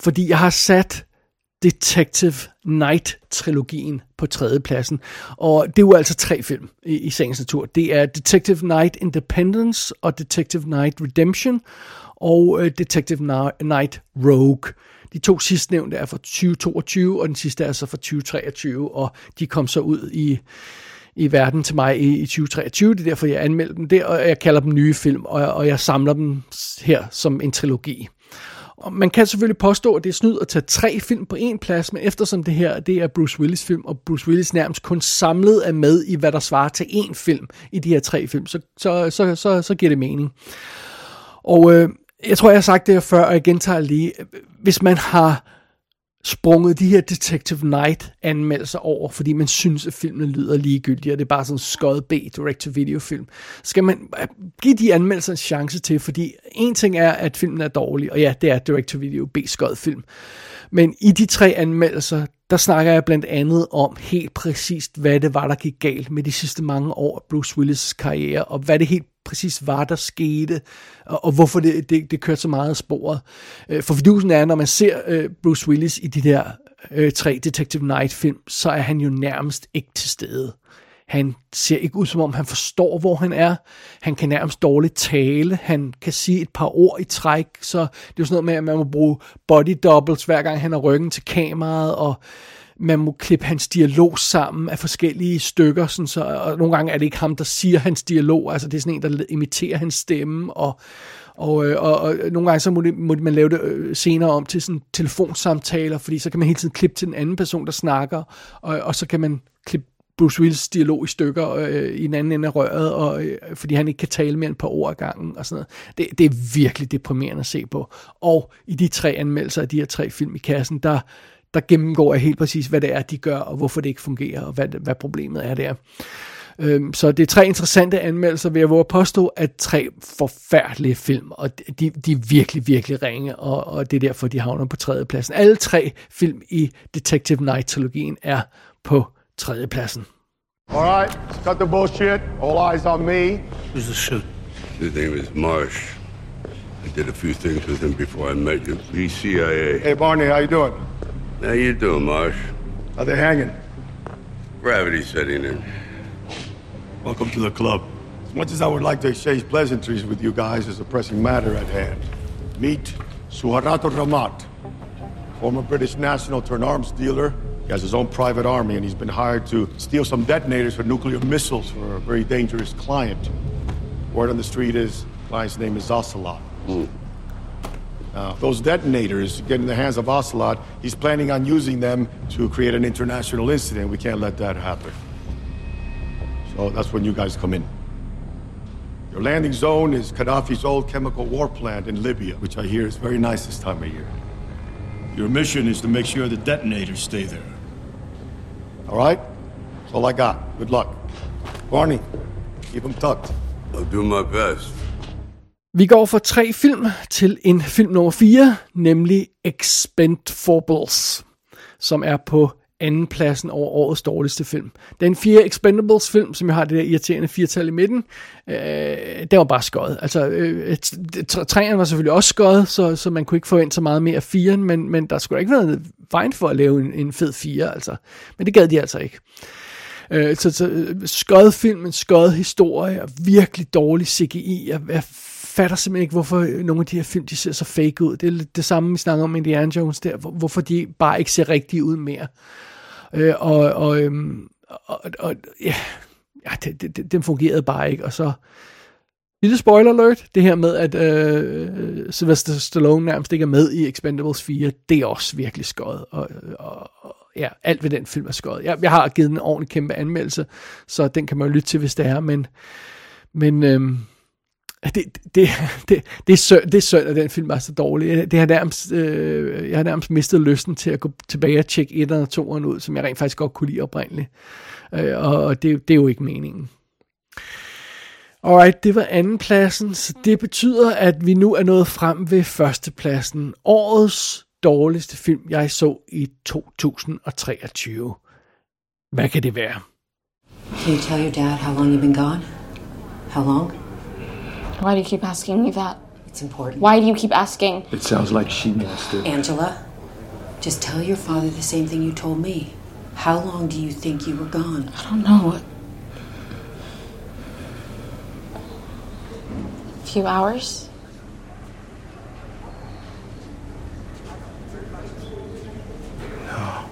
Fordi jeg har sat Detective Night-trilogien på tredje pladsen. Og det er jo altså tre film i, i sagens natur. Det er Detective Night Independence og Detective Night Redemption og øh, Detective Night Rogue. De to sidstnævnte er fra 2022, og den sidste er så fra 2023, og de kom så ud i, i verden til mig i, i 2023. Det er derfor, jeg anmeldte dem der, og jeg kalder dem nye film, og, og jeg samler dem her som en trilogi. Og man kan selvfølgelig påstå, at det er snyd at tage tre film på en plads, men eftersom det her det er Bruce Willis film, og Bruce Willis nærmest kun samlet er med i, hvad der svarer til én film i de her tre film, så, så, så, så, så giver det mening. Og øh, jeg tror, jeg har sagt det her før, og jeg gentager lige. Hvis man har sprunget de her Detective Night anmeldelser over, fordi man synes, at filmen lyder ligegyldig, og det er bare sådan en skød B direct-to-video film, skal man øh, give de anmeldelser en chance til, fordi en ting er, at filmen er dårlig, og ja, det er direct-to-video B skød film. Men i de tre anmeldelser, der snakker jeg blandt andet om helt præcist, hvad det var, der gik galt med de sidste mange år af Bruce Willis' karriere, og hvad det helt præcis var, der skete, og, og hvorfor det, det, det kørte så meget af sporet. Øh, for fidusen er, når man ser øh, Bruce Willis i de der øh, tre Detective Night-film, så er han jo nærmest ikke til stede. Han ser ikke ud, som om han forstår, hvor han er. Han kan nærmest dårligt tale. Han kan sige et par ord i træk. Så det er jo sådan noget med, at man må bruge body doubles, hver gang han har ryggen til kameraet, og man må klippe hans dialog sammen af forskellige stykker, sådan så, og nogle gange er det ikke ham, der siger hans dialog, altså det er sådan en, der imiterer hans stemme, og, og, øh, og, og nogle gange så må, det, må man lave det øh, senere om til sådan telefonsamtaler, fordi så kan man hele tiden klippe til den anden person, der snakker, og, og så kan man klippe Bruce Willis dialog i stykker øh, i den anden ende af røret, og, øh, fordi han ikke kan tale mere end et par ord ad gangen og sådan noget. Det, det er virkelig deprimerende at se på. Og i de tre anmeldelser af de her tre film i kassen, der, der gennemgår jeg helt præcis, hvad det er, de gør, og hvorfor det ikke fungerer, og hvad, hvad problemet er der. Øhm, så det er tre interessante anmeldelser, vil jeg våge at påstå, at tre forfærdelige film, og de, de er virkelig, virkelig ringe, og, og det er derfor, de havner på tredjepladsen. Alle tre film i Detective Night-trilogien er på tredjepladsen. All right, cut the bullshit. All eyes on me. Who's the shoot? His name is Marsh. I did a few things with him before I met you. He's CIA. Hey, Barney, how you doing? How you doing, Marsh? Are they hanging? Gravity setting in. Welcome to the club. As much as I would like to exchange pleasantries with you guys, there's a pressing matter at hand. Meet Suharto Ramat, former British national turned arms dealer. He has his own private army, and he's been hired to steal some detonators for nuclear missiles for a very dangerous client. Word on the street is, client's name is Ocelot. Hmm. Now, those detonators get in the hands of Ocelot. He's planning on using them to create an international incident. We can't let that happen. So that's when you guys come in. Your landing zone is Gaddafi's old chemical war plant in Libya, which I hear is very nice this time of year. Your mission is to make sure the detonators stay there. All right? That's all I got. Good luck. Barney, keep them tucked. I'll do my best. Vi går fra tre film til en film nummer 4, nemlig Expendables, som er på anden pladsen over årets dårligste film. Den fire Expendables film, som jeg har det der irriterende firtal i midten, øh, det var bare skøjet. Altså, øh, træerne var selvfølgelig også skøjet, så, så man kunne ikke forvente så meget mere af firen, men, men der skulle ikke være vejen for at lave en, en fed fire, altså. Men det gad de altså ikke. Øh, så, så øh, skøjet film, en skøjet historie, og virkelig dårlig CGI. og hvad fatter simpelthen ikke, hvorfor øh, nogle af de her film, de ser så fake ud. Det er det samme, vi snakker om Indiana Jones der, hvorfor de bare ikke ser rigtige ud mere. Øh, og, og, øhm, og, og ja, ja det, det, den fungerede bare ikke, og så lille spoiler alert, det her med, at øh, Sylvester Stallone nærmest ikke er med i Expendables 4, det er også virkelig skøjet, og, og, og ja, alt ved den film er skøjet. Jeg, jeg har givet en ordentlig kæmpe anmeldelse, så den kan man jo lytte til, hvis det er, men, men øhm, det, det, det, det, er synd, det er synd, at den film er så dårlig. Det har nærmest, øh, jeg har nærmest mistet lysten til at gå tilbage og tjekke et og toeren ud, som jeg rent faktisk godt kunne lide oprindeligt. Øh, og det, det er jo ikke meningen. Alright, det var andenpladsen, så det betyder, at vi nu er nået frem ved førstepladsen. Årets dårligste film, jeg så i 2023. Hvad kan det være? Can you tell your dad how long you've been gone? How long? Why do you keep asking me that? It's important. Why do you keep asking? It sounds like she wants to. Angela, just tell your father the same thing you told me. How long do you think you were gone? I don't know. A few hours? No.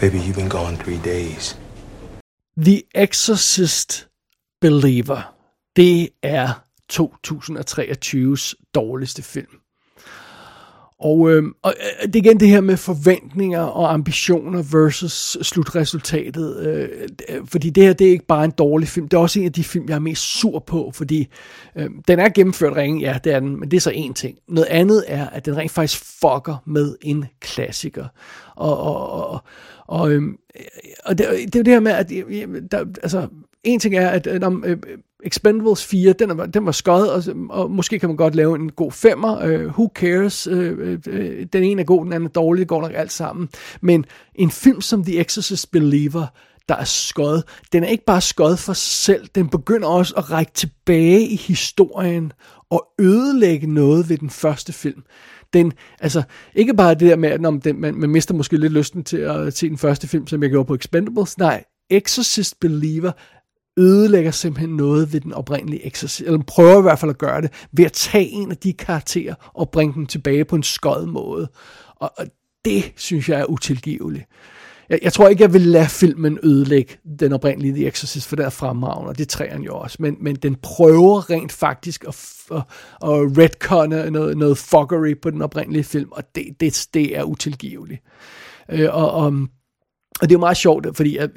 Baby, you've been gone three days. The Exorcist Believer. Det er 2023's dårligste film. Og, øhm, øh, og det er igen det her med forventninger og ambitioner versus slutresultatet. Øh, øh, fordi det her, det er ikke bare en dårlig film. Det er også en af de film, jeg er mest sur på, fordi øh, den er gennemført ringe, ja, det er den, men det er så en ting. Noget andet er, at den rent faktisk fucker med en klassiker. Og, og, og, og, øhm, øh, og det, det er jo det her med, at øh, øh, der, altså, en ting er, at um, uh, Expendables 4, den, er, den var skød, og, og måske kan man godt lave en god femmer. Uh, who cares? Uh, uh, den ene er god, den anden er dårlig, det går nok alt sammen. Men en film som The Exorcist Believer, der er skød, den er ikke bare skød for sig selv, den begynder også at række tilbage i historien og ødelægge noget ved den første film den, altså, ikke bare det der med, at når den, man, man mister måske lidt lysten til at se den første film, som jeg gjorde på Expendables. Nej, Exorcist Believer ødelægger simpelthen noget ved den oprindelige eksorcist, eller prøver i hvert fald at gøre det, ved at tage en af de karakterer og bringe dem tilbage på en skød måde. Og, og det synes jeg er utilgiveligt. Jeg, jeg tror ikke, jeg vil lade filmen ødelægge den oprindelige The Exorcist, for der er fremragende, og det træer jo også. Men, men den prøver rent faktisk at, at, at retconne noget, noget fuckery på den oprindelige film, og det, det, det er utilgiveligt. Øh, og, og og det er jo meget sjovt, fordi at,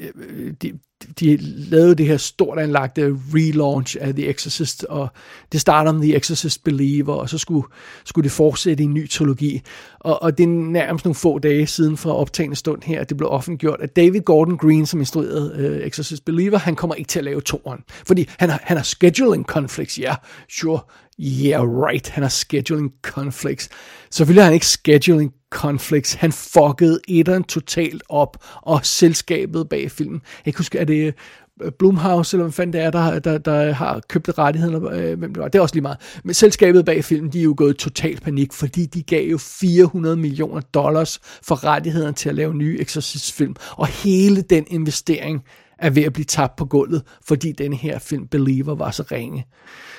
de, de lavede det her stort anlagte relaunch af The Exorcist, og det starter med The Exorcist Believer, og så skulle, skulle det fortsætte i en ny trilogi. Og, og det er nærmest nogle få dage siden fra optagende stund her, at det blev offentliggjort, at David Gordon Green, som instruerede uh, Exorcist Believer, han kommer ikke til at lave toren. Fordi han har, han har scheduling conflicts, ja, yeah, sure, yeah right, han har scheduling conflicts. Selvfølgelig har han ikke scheduling conflicts. Han fuckede etteren totalt op, og selskabet bag filmen. Jeg kan huske, er det øh, Blumhouse, eller hvad fanden det er, der, der, der har købt rettigheden, øh, hvem det var. Det er også lige meget. Men selskabet bag filmen, de er jo gået i total panik, fordi de gav jo 400 millioner dollars for rettigheden til at lave nye Exorcist-film. Og hele den investering er ved at blive tabt på gulvet, fordi den her film Believer var så ringe.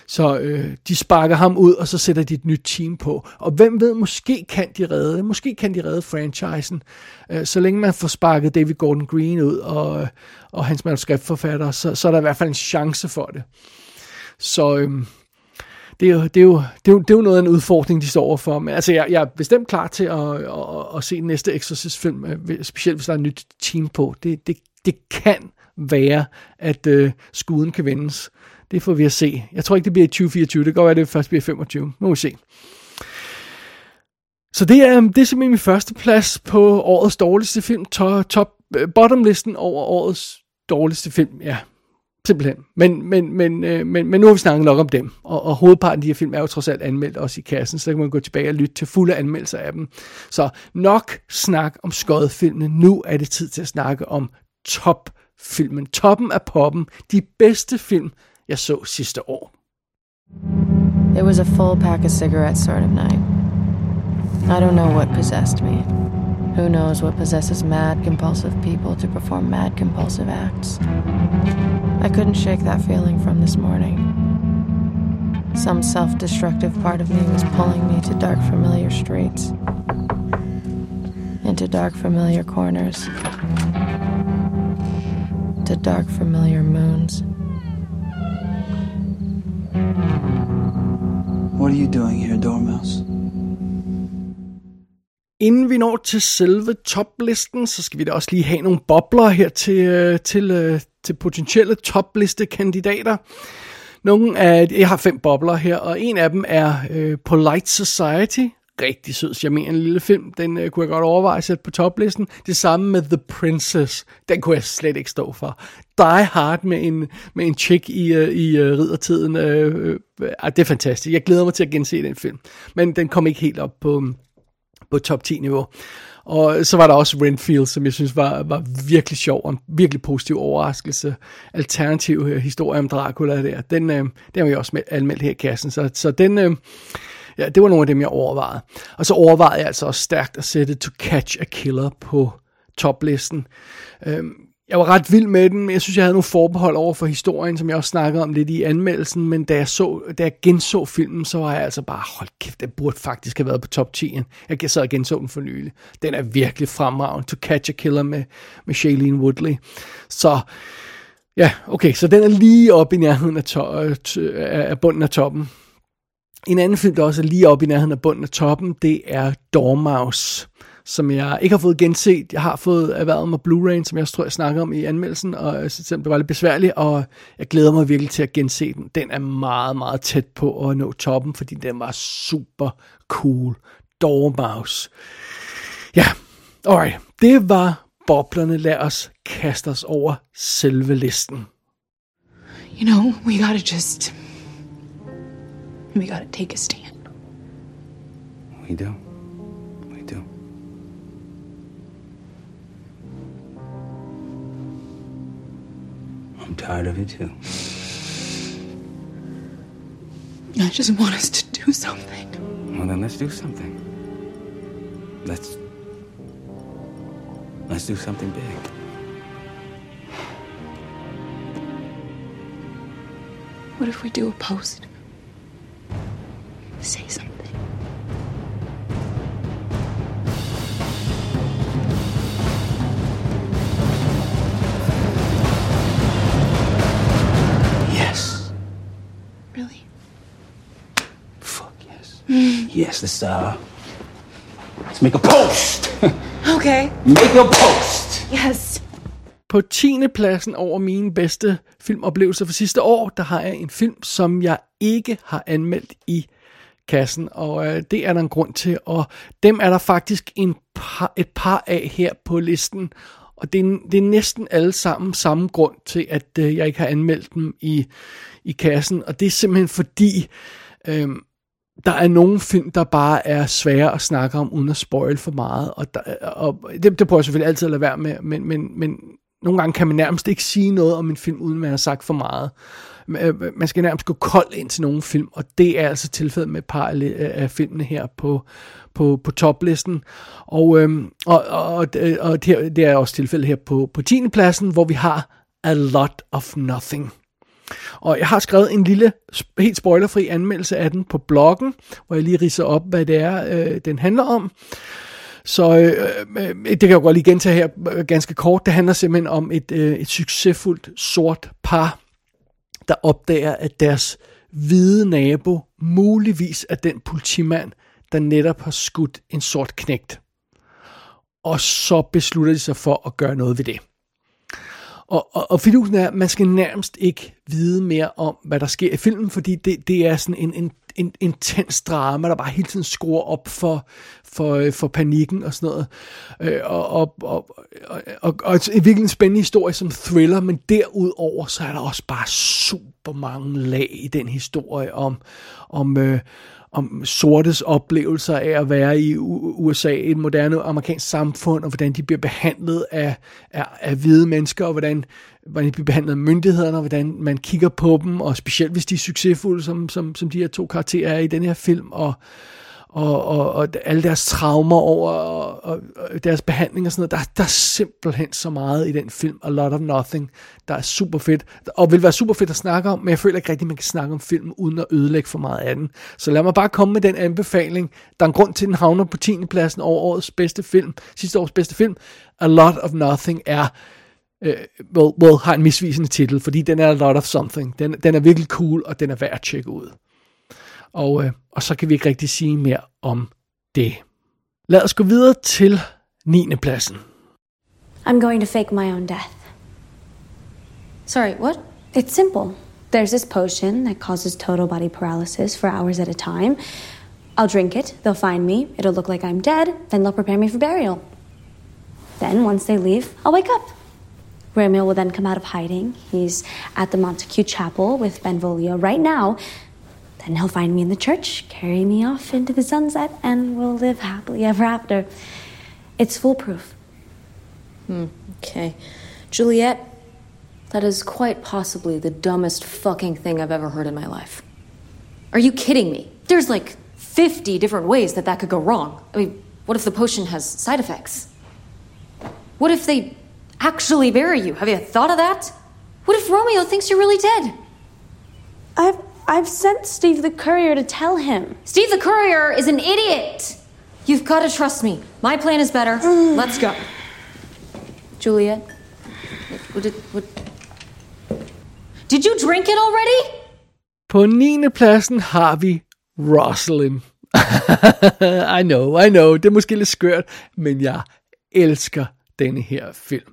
Så øh, de sparker ham ud, og så sætter de et nyt team på. Og hvem ved, måske kan de redde, måske kan de redde franchisen. Øh, så længe man får sparket David Gordon Green ud og, og hans manuskriptforfatter, så, så er der i hvert fald en chance for det. Så øh, det, er jo, det, er jo, det, er jo, det er jo noget af en udfordring, de står overfor. Men altså, jeg, jeg er bestemt klar til at, at, at, at se næste Exorcist-film, øh, specielt hvis der er et nyt team på. Det, det, det kan være, at øh, skuden kan vendes. Det får vi at se. Jeg tror ikke, det bliver i 2024. Det kan godt være, det først bliver 25. Må vi se. Så det er, det er simpelthen min første plads på årets dårligste film. Top, top bottom listen over årets dårligste film. Ja, simpelthen. Men, men, men, øh, men, men nu har vi snakket nok om dem. Og, og hovedparten af de her film er jo trods alt anmeldt også i kassen, så kan man gå tilbage og lytte til fulde anmeldelser af dem. Så nok snak om skodfilmene. Nu er det tid til at snakke om topfilmen. Toppen af poppen. De bedste film, jeg så sidste år. It was a full pack of cigarettes sort of night. I don't know what possessed me. Who knows what possesses mad, compulsive people to perform mad, compulsive acts? I couldn't shake that feeling from this morning. Some self destructive part of me was pulling me to dark, familiar streets, into dark, familiar corners, to dark, familiar moons. What are you doing here, Dormouse? Inden vi når til selve toplisten, så skal vi da også lige have nogle bobler her til, øh, til, øh, til potentielle topliste-kandidater. Nogle af, jeg har fem bobler her, og en af dem er øh, Polite Society. Rigtig sød, charmerende lille film. Den øh, kunne jeg godt overveje at sætte på toplisten. Det samme med The Princess. Den kunne jeg slet ikke stå for. Die Hard med en, med en chick i, øh, i øh, riddertiden. Øh, øh, ah, det er fantastisk. Jeg glæder mig til at gense den film. Men den kom ikke helt op på, på top 10 niveau. Og så var der også Renfield, som jeg synes var, var virkelig sjov og en virkelig positiv overraskelse. Alternativ øh, historie om Dracula der. Den, øh, den var jeg også med, anmeldt her i kassen. Så, så den, øh, ja, det var nogle af dem, jeg overvejede. Og så overvejede jeg altså også stærkt at sætte To Catch a Killer på toplisten. Øhm, jeg var ret vild med den, men jeg synes, jeg havde nogle forbehold over for historien, som jeg også snakkede om lidt i anmeldelsen, men da jeg, så, da jeg genså filmen, så var jeg altså bare, hold kæft, den burde faktisk have været på top 10. Jeg sad og genså den for nylig. Den er virkelig fremragende. To Catch a Killer med, med Shailene Woodley. Så ja, okay, så den er lige oppe i nærheden af, to, øh, af bunden af toppen. En anden film, der også er lige oppe i nærheden af bunden af toppen, det er Dormouse som jeg ikke har fået genset. Jeg har fået erhvervet mig Blu-ray, som jeg tror, jeg snakker om i anmeldelsen, og jeg synes, det var lidt besværligt, og jeg glæder mig virkelig til at gense den. Den er meget, meget tæt på at nå toppen, fordi den var super cool. Dormouse. Ja, alright. Det var boblerne. Lad os kaste os over selve listen. You know, we gotta just... We gotta take a stand. We do. We do. I'm tired of it too. I just want us to do something. Well, then let's do something. Let's. Let's do something big. What if we do a post? Say something. Yes, let's uh, let's make a post. Okay. Make your post. Yes. På 10. pladsen over mine bedste filmoplevelser for sidste år, der har jeg en film, som jeg ikke har anmeldt i kassen, og øh, det er der en grund til, og dem er der faktisk en par, et par af her på listen, og det er, det er næsten alle sammen samme grund til, at øh, jeg ikke har anmeldt dem i, i kassen, og det er simpelthen fordi, øh, der er nogle film, der bare er svære at snakke om, uden at spoil for meget, og, der, og det, det prøver jeg selvfølgelig altid at lade være med, men, men, men nogle gange kan man nærmest ikke sige noget om en film, uden man har sagt for meget. Øh, man skal nærmest gå kold ind til nogle film, og det er altså tilfældet med et par af filmene her på, på, på toplisten. Og, øhm, og, og, og, øh, og det, det er også tilfældet her på, på 10. pladsen, hvor vi har A Lot of Nothing. Og jeg har skrevet en lille, helt spoilerfri anmeldelse af den på bloggen, hvor jeg lige riser op, hvad det er, øh, den handler om. Så øh, øh det kan jeg godt lige gentage her ganske kort. Det handler simpelthen om et, øh, et succesfuldt sort par, der opdager, at deres hvide nabo muligvis er den politimand, der netop har skudt en sort knægt. Og så beslutter de sig for at gøre noget ved det. Og, og, og fidusen er, at man skal nærmest ikke vide mere om, hvad der sker i filmen, fordi det, det er sådan en, en, en intens drama, der bare hele tiden skruer op for, for, øh, for panikken og sådan noget. Øh, og, og, og, og, og, og et virkelig en spændende historie som thriller, men derudover så er der også bare super mange lag i den historie om, om øh, om sortes oplevelser af at være i USA, et moderne amerikansk samfund, og hvordan de bliver behandlet af, af, af hvide mennesker, og hvordan, hvordan de bliver behandlet af myndighederne, og hvordan man kigger på dem, og specielt hvis de er succesfulde, som, som, som de her to karakterer er i den her film, og, og, og, og alle deres traumer over og, og, og deres behandling og sådan noget. Der, der er simpelthen så meget i den film, A Lot of Nothing, der er super fedt, og vil være super fedt at snakke om, men jeg føler ikke rigtigt, man kan snakke om film uden at ødelægge for meget af den. Så lad mig bare komme med den anbefaling. Der er en grund til, at den havner på 10. pladsen over årets bedste film, sidste års bedste film. A Lot of Nothing er øh, well, well, har en misvisende titel, fordi den er A Lot of Something. Den, den er virkelig cool, og den er værd at tjekke ud. Og, øh, og så kan vi ikke rigtig sige mere om det. Lad os gå videre til 9. pladsen. I'm going to fake my own death. Sorry, what? It's simple. There's this potion that causes total body paralysis for hours at a time. I'll drink it, they'll find me, it'll look like I'm dead, then they'll prepare me for burial. Then, once they leave, I'll wake up. Romeo will then come out of hiding. He's at the Montague Chapel with Benvolio right now, Then he'll find me in the church, carry me off into the sunset, and we'll live happily ever after. It's foolproof. Hmm, okay. Juliet, that is quite possibly the dumbest fucking thing I've ever heard in my life. Are you kidding me? There's like 50 different ways that that could go wrong. I mean, what if the potion has side effects? What if they actually bury you? Have you thought of that? What if Romeo thinks you're really dead? I've I've sent Steve the courier to tell him. Steve the courier is an idiot. You've got to trust me. My plan is better. Let's go. Juliet, what did, what... did you drink it already? På 9. pladsen har vi Rosalind. I know, I know, det er måske lidt skørt, men jeg elsker denne her film.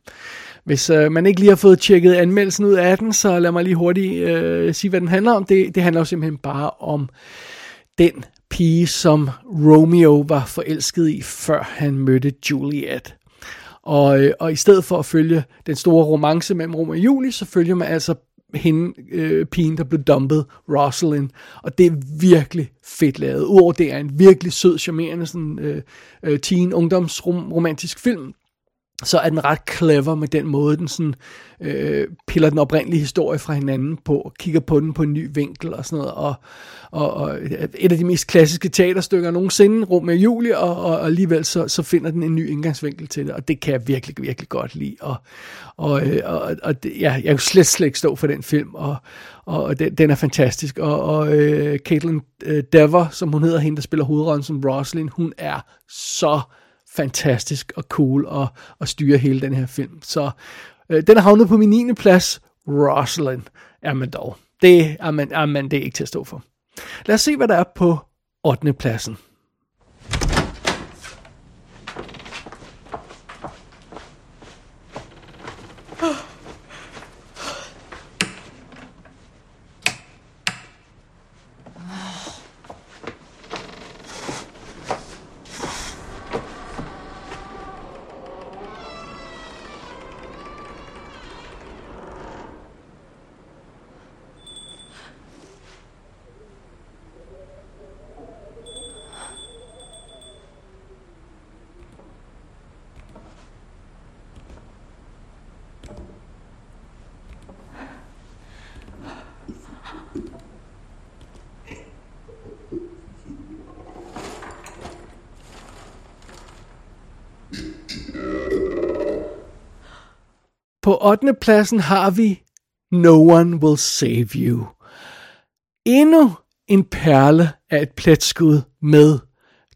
Hvis øh, man ikke lige har fået tjekket anmeldelsen ud af den, så lad mig lige hurtigt øh, sige, hvad den handler om. Det, det handler jo simpelthen bare om den pige, som Romeo var forelsket i, før han mødte Juliet. Og, øh, og i stedet for at følge den store romance mellem Romeo og Julie, så følger man altså hende, øh, pigen, der blev dumpet, Rosalind. Og det er virkelig fedt lavet. Udover det er en virkelig sød, charmerende sådan, øh, øh, teen ungdomsromantisk film, så er den ret clever med den måde, den sådan, øh, piller den oprindelige historie fra hinanden på, og kigger på den på en ny vinkel og sådan noget. Og, og, og et af de mest klassiske teaterstykker nogensinde, Rom med Julie, og, og, og alligevel så, så finder den en ny indgangsvinkel til det, og det kan jeg virkelig, virkelig godt lide. Og, og, øh, og, og det, ja, jeg kan slet, slet ikke stå for den film, og, og den, den er fantastisk. Og, og øh, Caitlin øh, Dever, som hun hedder, hende der spiller hovedrollen som Rosalind, hun er så fantastisk og cool at, at styre hele den her film. Så øh, den er havnet på min 9. plads. Rosalind er man dog. Det er man, er man det er ikke til at stå for. Lad os se, hvad der er på 8. pladsen. 8. pladsen har vi No One Will Save You. Endnu en perle af et pletskud med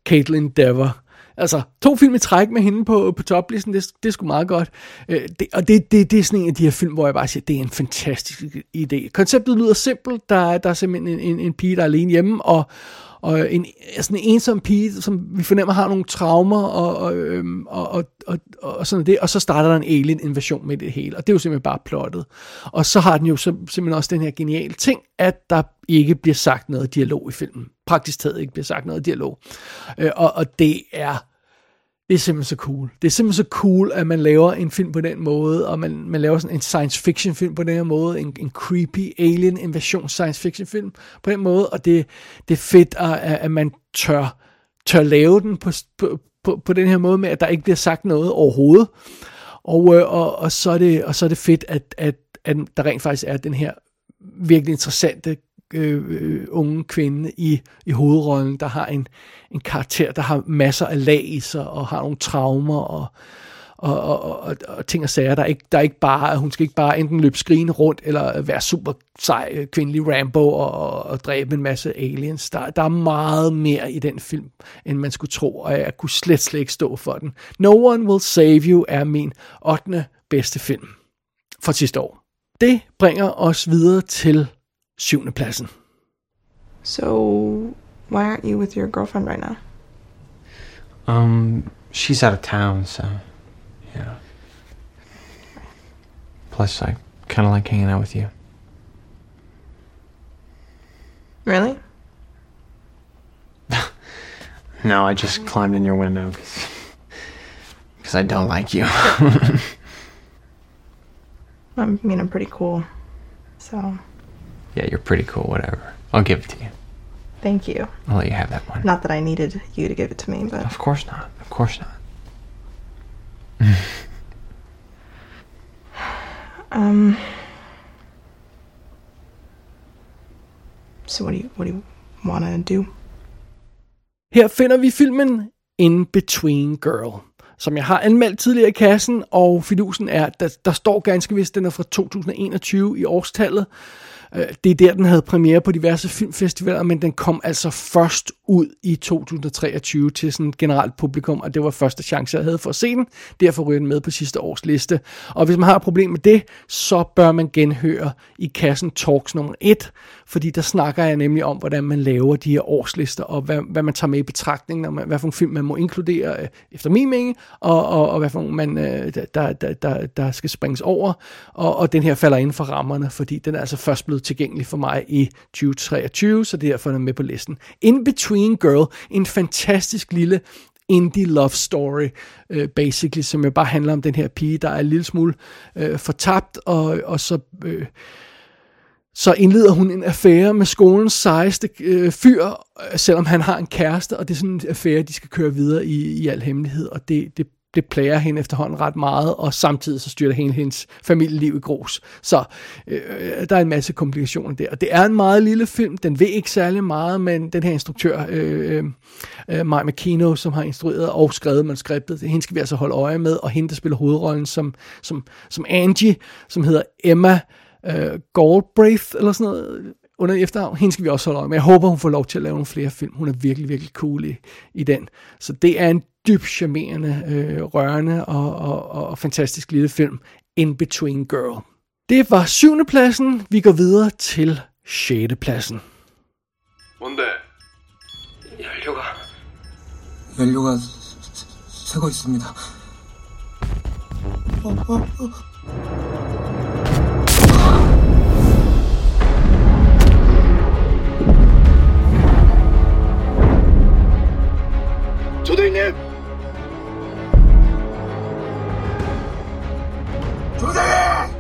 Caitlin Dever. Altså, to film i træk med hende på, på toplisten, det, det er sgu meget godt. Øh, det, og det, det, det er sådan en af de her film, hvor jeg bare siger, det er en fantastisk idé. Konceptet lyder simpelt. Der, der er simpelthen en, en, en pige, der er alene hjemme, og, og en, sådan en ensom pige, som vi fornemmer har nogle traumer, og, og, øhm, og, og, og, og sådan det, og så starter der en alien-invasion med det hele, og det er jo simpelthen bare plottet. Og så har den jo simpelthen også den her geniale ting, at der ikke bliver sagt noget dialog i filmen. Praktisk taget ikke bliver sagt noget dialog. Øh, og, og det er det er simpelthen så cool. Det er simpelthen så cool, at man laver en film på den måde, og man, man laver sådan en science fiction film på den her måde, en, en creepy alien invasion science fiction film på den måde, og det, det er fedt, at, at man tør, tør lave den på, på, på, på den her måde med, at der ikke bliver sagt noget overhovedet. Og, øh, og, og, så, er det, og så er det fedt, at, at, at der rent faktisk er den her virkelig interessante øh, øh, unge kvinde i, i hovedrollen, der har en, en karakter, der har masser af lag i sig, og har nogle traumer, og, og, og, og, og ting og sager. Der er ikke, der er ikke bare, hun skal ikke bare enten løbe skrigende rundt, eller være super sej øh, kvindelig Rambo, og, og dræbe en masse aliens. Der, der er meget mere i den film, end man skulle tro, og jeg kunne slet, slet ikke stå for den. No One Will Save You er min 8. bedste film for sidste år. Det bringer os videre til syvende pladsen. So, why aren't you with your girlfriend right now? Um, she's out of town, so yeah. Plus, I kind of like hanging out with you. Really? no, I just climbed in your window because I don't like you. I mean, I'm pretty cool, so. Yeah, you're pretty cool, whatever. I'll give it to you. Thank you. I'll let you have that one. Not that I needed you to give it to me, but. Of course not. Of course not. um. So what do you what do you want to do? Her finder vi filmen In Between Girl, som jeg har anmeldt tidligere i kassen, og fidusen er, der, der står ganske vist, den er fra 2021 i årstallet, Øh, det er der, den havde premiere på diverse filmfestivaler, men den kom altså først ud i 2023 til sådan generelt publikum, og det var første chance, jeg havde for at se den. Derfor ryger den med på sidste års liste. Og hvis man har et problem med det, så bør man genhøre i kassen Talks nummer 1, fordi der snakker jeg nemlig om, hvordan man laver de her årslister, og hvad, hvad man tager med i betragtning, og hvad for en film man må inkludere, øh, efter min mening, og, og, og hvad for man, øh, der, der, der, der skal springes over. Og, og den her falder inden for rammerne, fordi den er altså først blevet tilgængelig for mig i 2023, så derfor er den med på listen. In Between Girl, en fantastisk lille indie love story, øh, basically, som jo bare handler om den her pige, der er en lille smule øh, fortabt, og, og så... Øh, så indleder hun en affære med skolens sejeste øh, fyr, øh, selvom han har en kæreste, og det er sådan en affære, de skal køre videre i, i al hemmelighed, og det, det, det plager hende efterhånden ret meget, og samtidig så styrter hele hendes familieliv i grus. Så øh, der er en masse komplikationer der. Og det er en meget lille film, den ved ikke særlig meget, men den her instruktør, øh, øh, øh Mike McKino, som har instrueret og skrevet manuskriptet, hende skal vi altså holde øje med, og hende, der spiller hovedrollen som, som, som Angie, som hedder Emma øh, Goldbraith, eller sådan noget, under efter, Hende skal vi også holde øje med. Jeg håber, hun får lov til at lave nogle flere film. Hun er virkelig, virkelig cool i, i den. Så det er en dybt charmerende, øh, rørende og, og, og, og fantastisk lille film. In Between Girl. Det var syvende pladsen. Vi går videre til sjette pladsen. 뭔데? 연료가 연료가 새고 있습니다. 어, 어, 어. 조대인님! 조대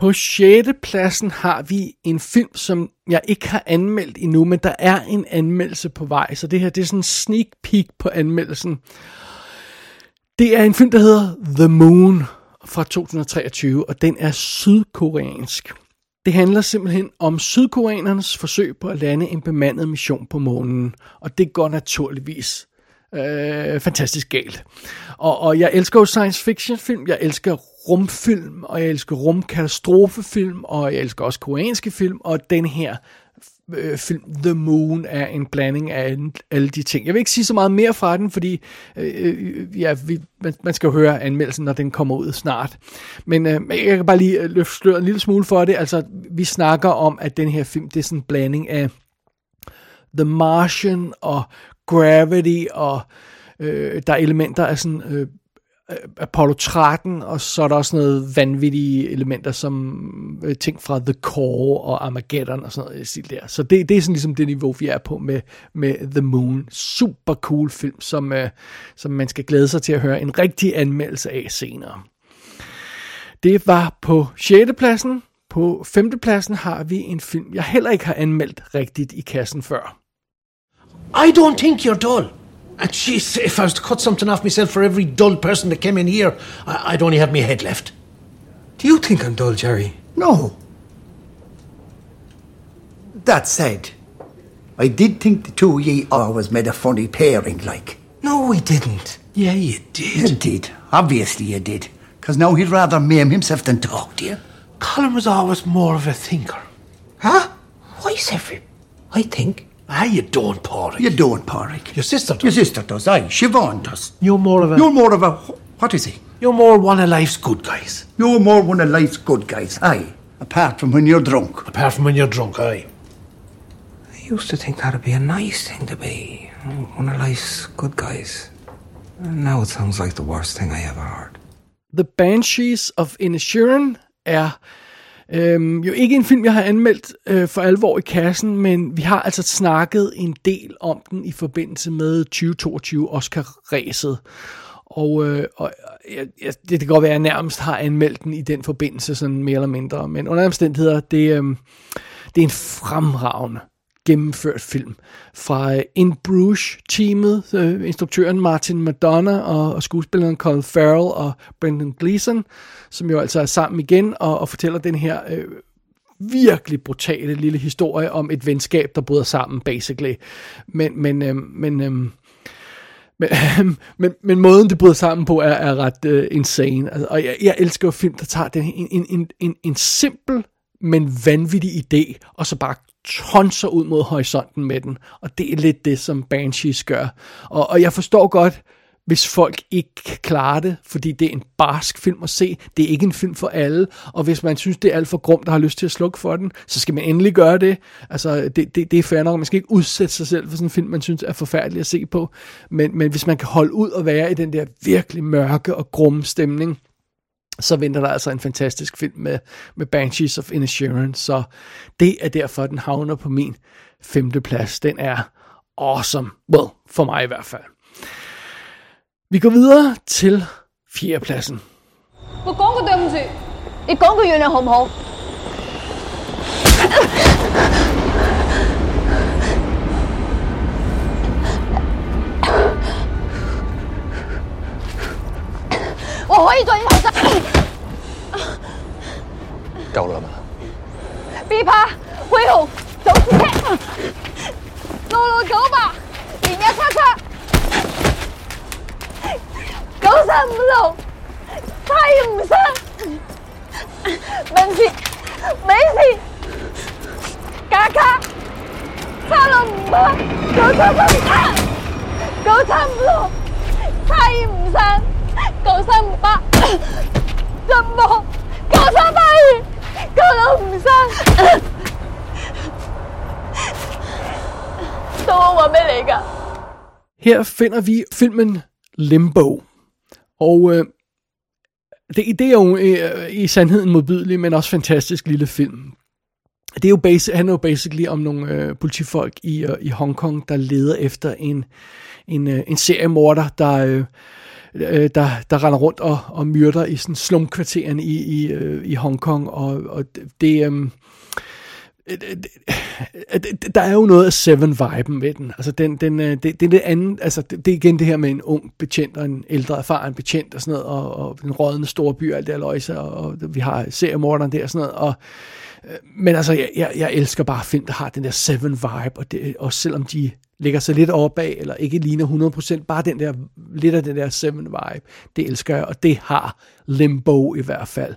På 6. pladsen har vi en film, som jeg ikke har anmeldt endnu, men der er en anmeldelse på vej, så det her det er sådan en sneak peek på anmeldelsen. Det er en film, der hedder The Moon fra 2023, og den er sydkoreansk. Det handler simpelthen om sydkoreanernes forsøg på at lande en bemandet mission på månen, og det går naturligvis øh, fantastisk galt. Og, og jeg elsker jo science fiction film, jeg elsker rumfilm, og jeg elsker rumkatastrofefilm, og jeg elsker også koreanske film, og den her øh, film The Moon er en blanding af alle de ting. Jeg vil ikke sige så meget mere fra den, fordi øh, øh ja, vi, man, man skal jo høre anmeldelsen, når den kommer ud snart. Men øh, jeg kan bare lige øh, løfte sløret en lille smule for det. Altså, vi snakker om, at den her film, det er sådan en blanding af The Martian og Gravity, og øh, der er elementer af sådan øh, Øh, Apollo 13, og så er der også noget vanvittige elementer, som øh, ting fra The Core og Armageddon og sådan noget stil der. Så det, det er sådan ligesom det niveau, vi er på med, med The Moon. Super cool film, som, øh, som man skal glæde sig til at høre en rigtig anmeldelse af senere. Det var på 6. pladsen. På 5. pladsen har vi en film, jeg heller ikke har anmeldt rigtigt i kassen før. I don't think you're dull. And jeez, if I was to cut something off myself for every dull person that came in here, I- I'd only have my head left. Do you think I'm dull, Jerry? No. That said, I did think the two of ye always made a funny pairing, like. No, we didn't. Yeah, you did. You did. Obviously you did. Because now he'd rather maim himself than talk to you. Colin was always more of a thinker. Huh? Why is every... I think. Ah, you don't, Porrick. You don't, Porrick. Your sister does. Your sister does, aye. Siobhan does. You're more of a... You're more of a... What is he? You're more one of life's good guys. You're more one of life's good guys, aye. Apart from when you're drunk. Apart from when you're drunk, aye. I used to think that'd be a nice thing to be. One of life's good guys. And now it sounds like the worst thing I ever heard. The Banshees of Inisherin er øhm, jo ikke en film, jeg har anmeldt øh, for alvor i kassen, men vi har altså snakket en del om den i forbindelse med 2022 Oscar-ræset. Og, øh, og jeg, jeg, det kan godt være, at jeg nærmest har anmeldt den i den forbindelse, sådan mere eller mindre. Men under omstændigheder, det, øh, det er en fremragende gennemført film fra øh, In Bruges-teamet, øh, instruktøren Martin Madonna og, og skuespilleren Colin Farrell og Brendan Gleeson, som jo altså er sammen igen og, og fortæller den her øh, virkelig brutale lille historie om et venskab, der bryder sammen, basically. Men, men, øh, men øh, men, men, men måden, det bryder sammen på, er, er ret øh, insane. Altså, og jeg, jeg elsker jo film, der tager den, en, en, en, en, en simpel, men vanvittig idé, og så bare tonser ud mod horisonten med den. Og det er lidt det, som Banshees gør. Og, og jeg forstår godt, hvis folk ikke kan klare det, fordi det er en barsk film at se. Det er ikke en film for alle, og hvis man synes, det er alt for grumt og har lyst til at slukke for den, så skal man endelig gøre det. Altså, det, det, det er fair nok, man skal ikke udsætte sig selv for sådan en film, man synes er forfærdelig at se på. Men, men hvis man kan holde ud og være i den der virkelig mørke og grumme stemning, så venter der altså en fantastisk film med, med Banshees of Inisherin. Så det er derfor, den havner på min femte plads. Den er awesome. Well, for mig i hvert fald. Vi går videre til fjerdepladsen. 我讲过对唔住，你讲句原谅好唔好？我可以再投资。够啦嘛？ B 趴、灰熊、早 Yoksa sen bunu Sayın mı sen? Ben si Ben si Kaka Salon mu? Gökhan mı sen? Gökhan mı? Sayın mı sen? Gökhan mı bak? Dâm bộ Cậu sao vậy Cậu làm sao Tôi không muốn bên Her finder vi filmen Limbo. Og øh, det, det er jo øh, i sandheden modbydelig, men også fantastisk lille film. Det er jo basic, handler jo basically om nogle øh, politifolk i, øh, i Hongkong, der leder efter en, en, øh, en seriemorder, der, øh, øh, der, der render rundt og, og myrder i sådan slumkvarteren i, i, øh, i Hongkong, og, og det... Øh, Øh, øh, øh, der er jo noget af Seven-viben med den. Altså, den, den, det, det er det andet, altså, det, det er igen det her med en ung betjent og en ældre erfaren betjent og sådan noget, og, og den rådende store by og alt det her løjse, og, og vi har seriemorderen der og sådan noget, og men altså, jeg, jeg, jeg elsker bare film, der har den der Seven-vibe, og, det, og selvom de ligger sig lidt over bag, eller ikke ligner 100%, bare den der, lidt af den der Seven-vibe, det elsker jeg, og det har Limbo i hvert fald.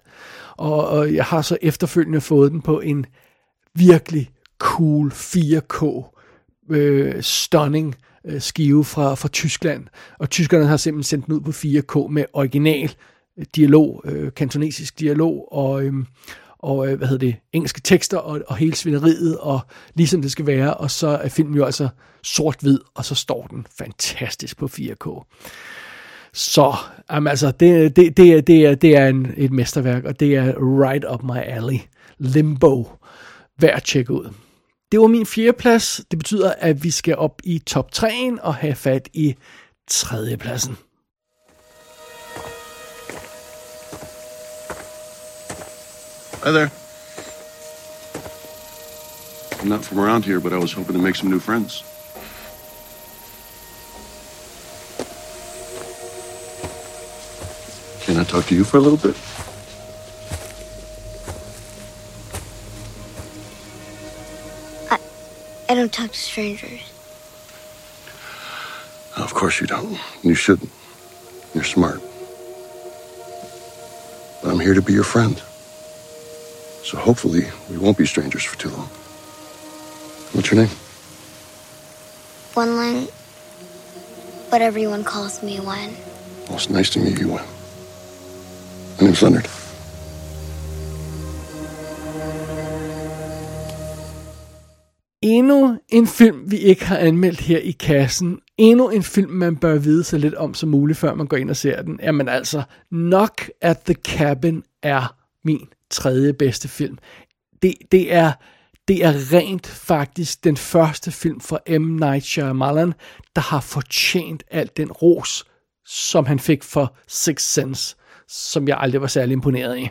Og, og jeg har så efterfølgende fået den på en virkelig cool 4K øh, stunning øh, skive fra, fra Tyskland. Og tyskerne har simpelthen sendt den ud på 4K med original øh, dialog, øh, kantonesisk dialog, og, øh, og øh, hvad hedder det, engelske tekster, og, og hele svineriet, og ligesom det skal være, og så er filmen jo altså sort-hvid, og så står den fantastisk på 4K. Så, jamen altså, det, det, det, er, det, er, det er en, et mesterværk, og det er right up my alley. Limbo værd at tjekke ud. Det var min fjerde plads. Det betyder, at vi skal op i top 3'en og have fat i tredje pladsen. Hi there. I'm not from around here, but I was hoping to make some new friends. Can I talk to you for a little bit? I don't talk to strangers. Of course you don't. You shouldn't. You're smart. But I'm here to be your friend. So hopefully we won't be strangers for too long. What's your name? One line, but everyone calls me Wen. Well, it's nice to meet you, Wen. My name's Leonard. Endnu en film, vi ikke har anmeldt her i kassen. Endnu en film, man bør vide så lidt om som muligt, før man går ind og ser den. Jamen altså, Knock at the Cabin er min tredje bedste film. Det, det er det er rent faktisk den første film fra M. Night Shyamalan, der har fortjent alt den ros, som han fik for Sixth Sense, som jeg aldrig var særlig imponeret i.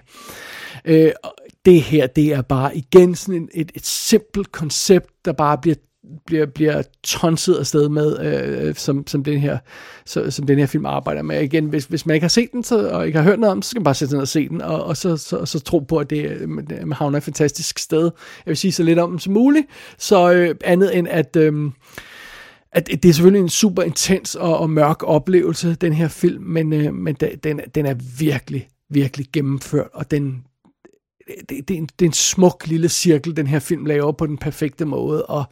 Øh, det her, det er bare igen sådan et, et simpelt koncept, der bare bliver bliver, bliver tonset afsted med, øh, øh, som, som, den her, så, som den her film arbejder med. Igen, hvis, hvis man ikke har set den, så, og ikke har hørt noget om den, så skal man bare sætte sig ned og se den, og, og så, så, så tro på, at det, man øh, havner et fantastisk sted. Jeg vil sige så lidt om den som muligt, så øh, andet end at... Øh, at det er selvfølgelig en super intens og, og mørk oplevelse, den her film, men, øh, men den, den er virkelig, virkelig gennemført, og den, det, det, er en, det er en smuk lille cirkel, den her film laver på den perfekte måde, og,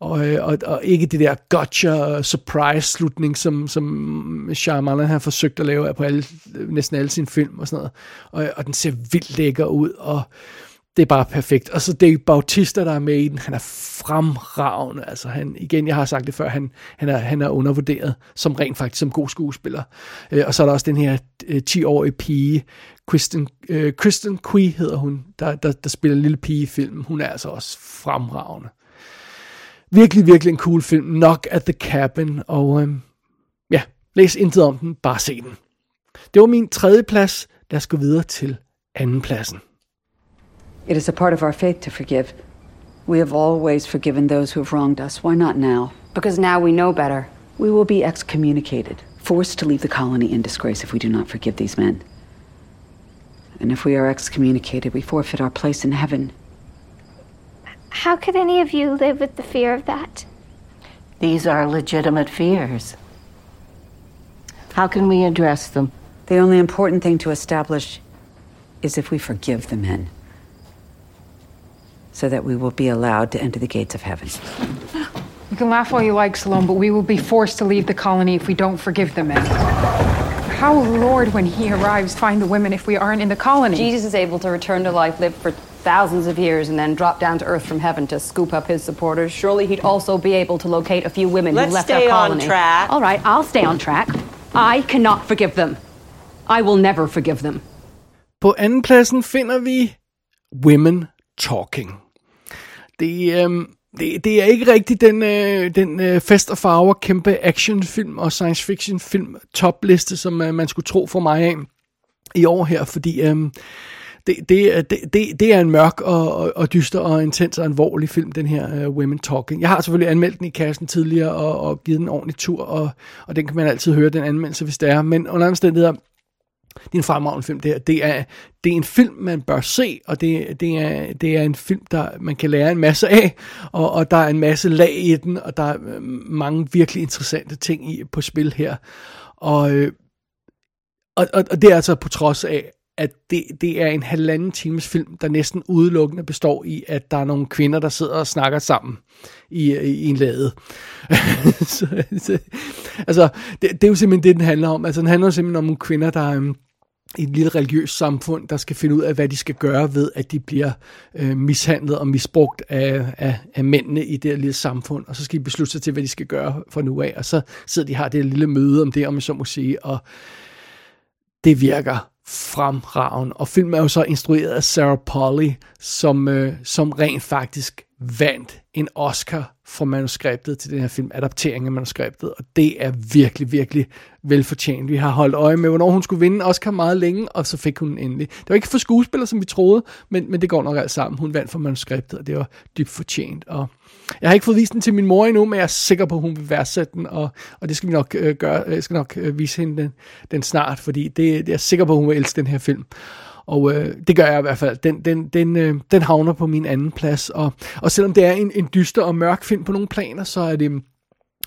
og, øh, og, og ikke det der gotcha øh, surprise slutning, som, som Shyamalan har forsøgt at lave på alle, øh, næsten alle sine film og sådan noget. Og, og den ser vildt lækker ud, og det er bare perfekt. Og så Dave Bautista, der er med i den, han er fremragende. Altså han, igen, jeg har sagt det før, han, han, er, han er undervurderet som rent faktisk som god skuespiller. Og så er der også den her 10-årige pige, Kristen, øh, Kristen Cui hedder hun, der, der, der spiller en lille pige i filmen. Hun er altså også fremragende. Virkelig, virkelig en cool film. Knock at the Cabin. Og øh, ja, læs intet om den, bare se den. Det var min tredje plads. Lad os gå videre til anden pladsen. It is a part of our faith to forgive. We have always forgiven those who have wronged us. Why not now? Because now we know better. We will be excommunicated, forced to leave the colony in disgrace if we do not forgive these men. And if we are excommunicated, we forfeit our place in heaven. How could any of you live with the fear of that? These are legitimate fears. How can we address them? The only important thing to establish is if we forgive the men, so that we will be allowed to enter the gates of heaven. You can laugh all you like, Salome, but we will be forced to leave the colony if we don't forgive the men. How will Lord, when he arrives, find the women if we aren't in the colony? Jesus is able to return to life, live for thousands of years, and then drop down to earth from heaven to scoop up his supporters. Surely he'd also be able to locate a few women Let's who left stay our on colony. track. All right, I'll stay on track. I cannot forgive them. I will never forgive them. På anden pladsen finder vi Women Talking. Det, øhm, det, det er ikke rigtig den, øh, den øh, fest og farver kæmpe actionfilm og science fiction film topliste, som øh, man skulle tro for mig af i år her, fordi øh, det, det, øh, det, det, det er en mørk og, og, og dyster og intens og alvorlig film, den her uh, Women Talking. Jeg har selvfølgelig anmeldt den i kassen tidligere og, og givet den en ordentlig tur, og, og den kan man altid høre, den anmeldelse, hvis det er. Men under omstændigheder, det er en fremragende film, det her. Det er, det er en film, man bør se, og det, det, er, det er en film, der man kan lære en masse af, og, og der er en masse lag i den, og der er øh, mange virkelig interessante ting i, på spil her. Og, øh, og, og, og det er altså på trods af, at det, det er en halvanden times film, der næsten udelukkende består i, at der er nogle kvinder, der sidder og snakker sammen i, i en lade. så, så, altså, det, det er jo simpelthen det, den handler om. Altså, den handler jo simpelthen om nogle kvinder, der øhm, i et lille religiøst samfund, der skal finde ud af, hvad de skal gøre ved, at de bliver øh, mishandlet og misbrugt af, af, af mændene i det her lille samfund, og så skal de beslutte sig til, hvad de skal gøre fra nu af, og så sidder de har det her lille møde om det, om jeg så må sige, og det virker fremragende. Og filmen er jo så instrueret af Sarah Polly, som, øh, som rent faktisk vandt en Oscar for manuskriptet til den her film, adaptering af manuskriptet, og det er virkelig, virkelig velfortjent. Vi har holdt øje med, hvornår hun skulle vinde Oscar meget længe, og så fik hun den endelig. Det var ikke for skuespiller, som vi troede, men, men det går nok alt sammen. Hun vandt for manuskriptet, og det var dybt fortjent. Og jeg har ikke fået vist den til min mor endnu, men jeg er sikker på, at hun vil værdsætte den, og, og det skal vi nok øh, gøre. Jeg skal nok øh, vise hende den, den snart, fordi det, det jeg er sikker på, at hun vil elske den her film. Og øh, det gør jeg i hvert fald. Den, den, den, øh, den havner på min anden plads. Og, og selvom det er en, en dyster og mørk film på nogle planer, så er det... Mm,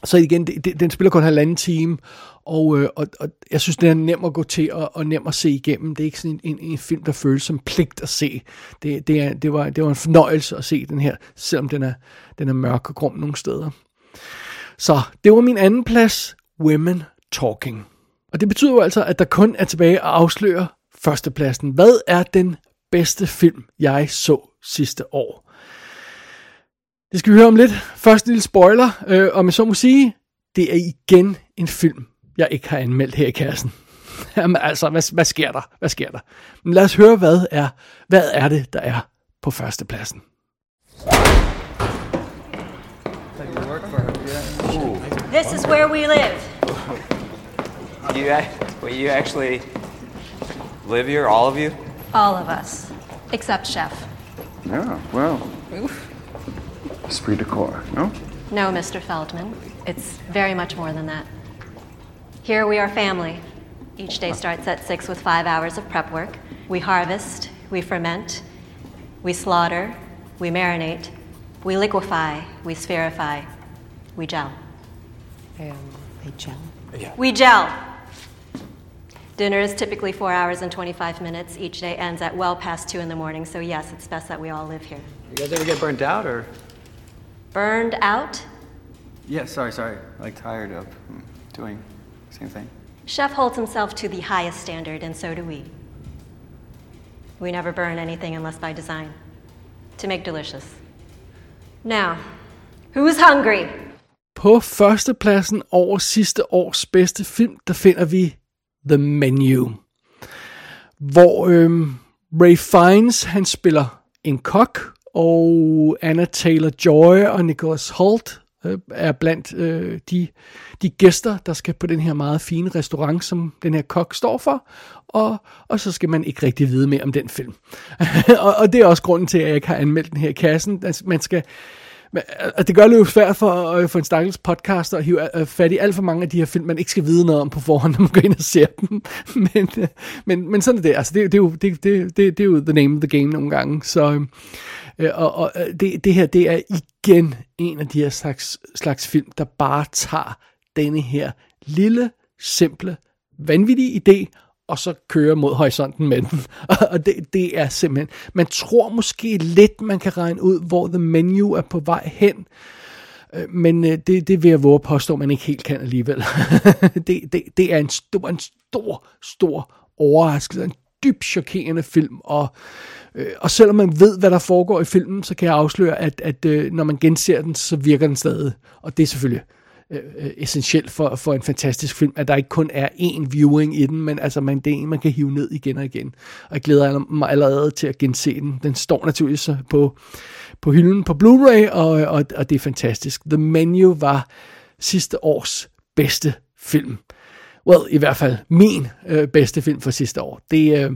så igen, det, det, den spiller kun halvanden time, og, øh, og, og jeg synes, den er nem at gå til og, og nem at se igennem. Det er ikke sådan en, en, en film, der føles som pligt at se. Det, det, er, det, var, det var en fornøjelse at se den her, selvom den er, den er mørk og grum nogle steder. Så det var min anden plads, Women Talking. Og det betyder jo altså, at der kun er tilbage at afsløre førstepladsen. Hvad er den bedste film, jeg så sidste år? Det skal vi høre om lidt. Først en lille spoiler, øh, om jeg så må sige, det er igen en film, jeg ikke har anmeldt her i kassen. Jamen altså, hvad, hvad sker der? Hvad sker der? Men lad os høre, hvad er, hvad er det, der er på førstepladsen. This is where we live. You, wait, you actually live here, all of you? All of us. Except Chef. Yeah, well, Oof. esprit de corps, no? No, Mr. Feldman. It's very much more than that. Here we are family. Each day starts at 6 with five hours of prep work. We harvest, we ferment, we slaughter, we marinate, we liquefy, we spherify, we gel. Um, they gel. We gel. Dinner is typically four hours and 25 minutes. Each day ends at well past two in the morning, so yes, it's best that we all live here. You guys ever get burnt out or? Burned out? Yeah, sorry, sorry. Like tired of mm, doing same thing. Chef holds himself to the highest standard, and so do we. We never burn anything unless by design. To make delicious. Now, who's hungry? På førstepladsen over sidste års bedste film, der finder vi The Menu. Hvor øh, Ray Fiennes, han spiller en kok, og Anna Taylor-Joy og Nicholas Holt øh, er blandt øh, de, de gæster, der skal på den her meget fine restaurant, som den her kok står for, og, og så skal man ikke rigtig vide mere om den film. og, og det er også grunden til, at jeg ikke har anmeldt den her i kassen. Altså, man skal, men, øh, og det gør det jo svært for, øh, for en stakkels podcaster at hive øh, fat i alt for mange af de her film, man ikke skal vide noget om på forhånd, når man går ind og ser dem. men, men, men sådan er det. Altså, det, det, er jo, det, det, det, det er jo the name of the game nogle gange. Så, øh, og, og det, det her, det er igen en af de her slags, slags film, der bare tager denne her lille, simple, vanvittige idé, og så kører mod horisonten med den. Og det, det er simpelthen... Man tror måske lidt, man kan regne ud, hvor The Menu er på vej hen. Øh, men øh, det, det vil jeg våge at påstå, man ikke helt kan alligevel. det, det, det er en stor, en stor, stor overraskelse. En dybt chokerende film. Og, øh, og selvom man ved, hvad der foregår i filmen, så kan jeg afsløre, at, at øh, når man genser den, så virker den stadig. Og det er selvfølgelig øh, øh essentielt for, for en fantastisk film, at der ikke kun er én viewing i den, men altså man, det er en, man kan hive ned igen og igen. Og jeg glæder mig allerede til at gense den. Den står naturligvis på, på hylden på Blu-ray, og, og, og det er fantastisk. The Menu var sidste års bedste film. Well, i hvert fald min øh, bedste film for sidste år. Det, øh,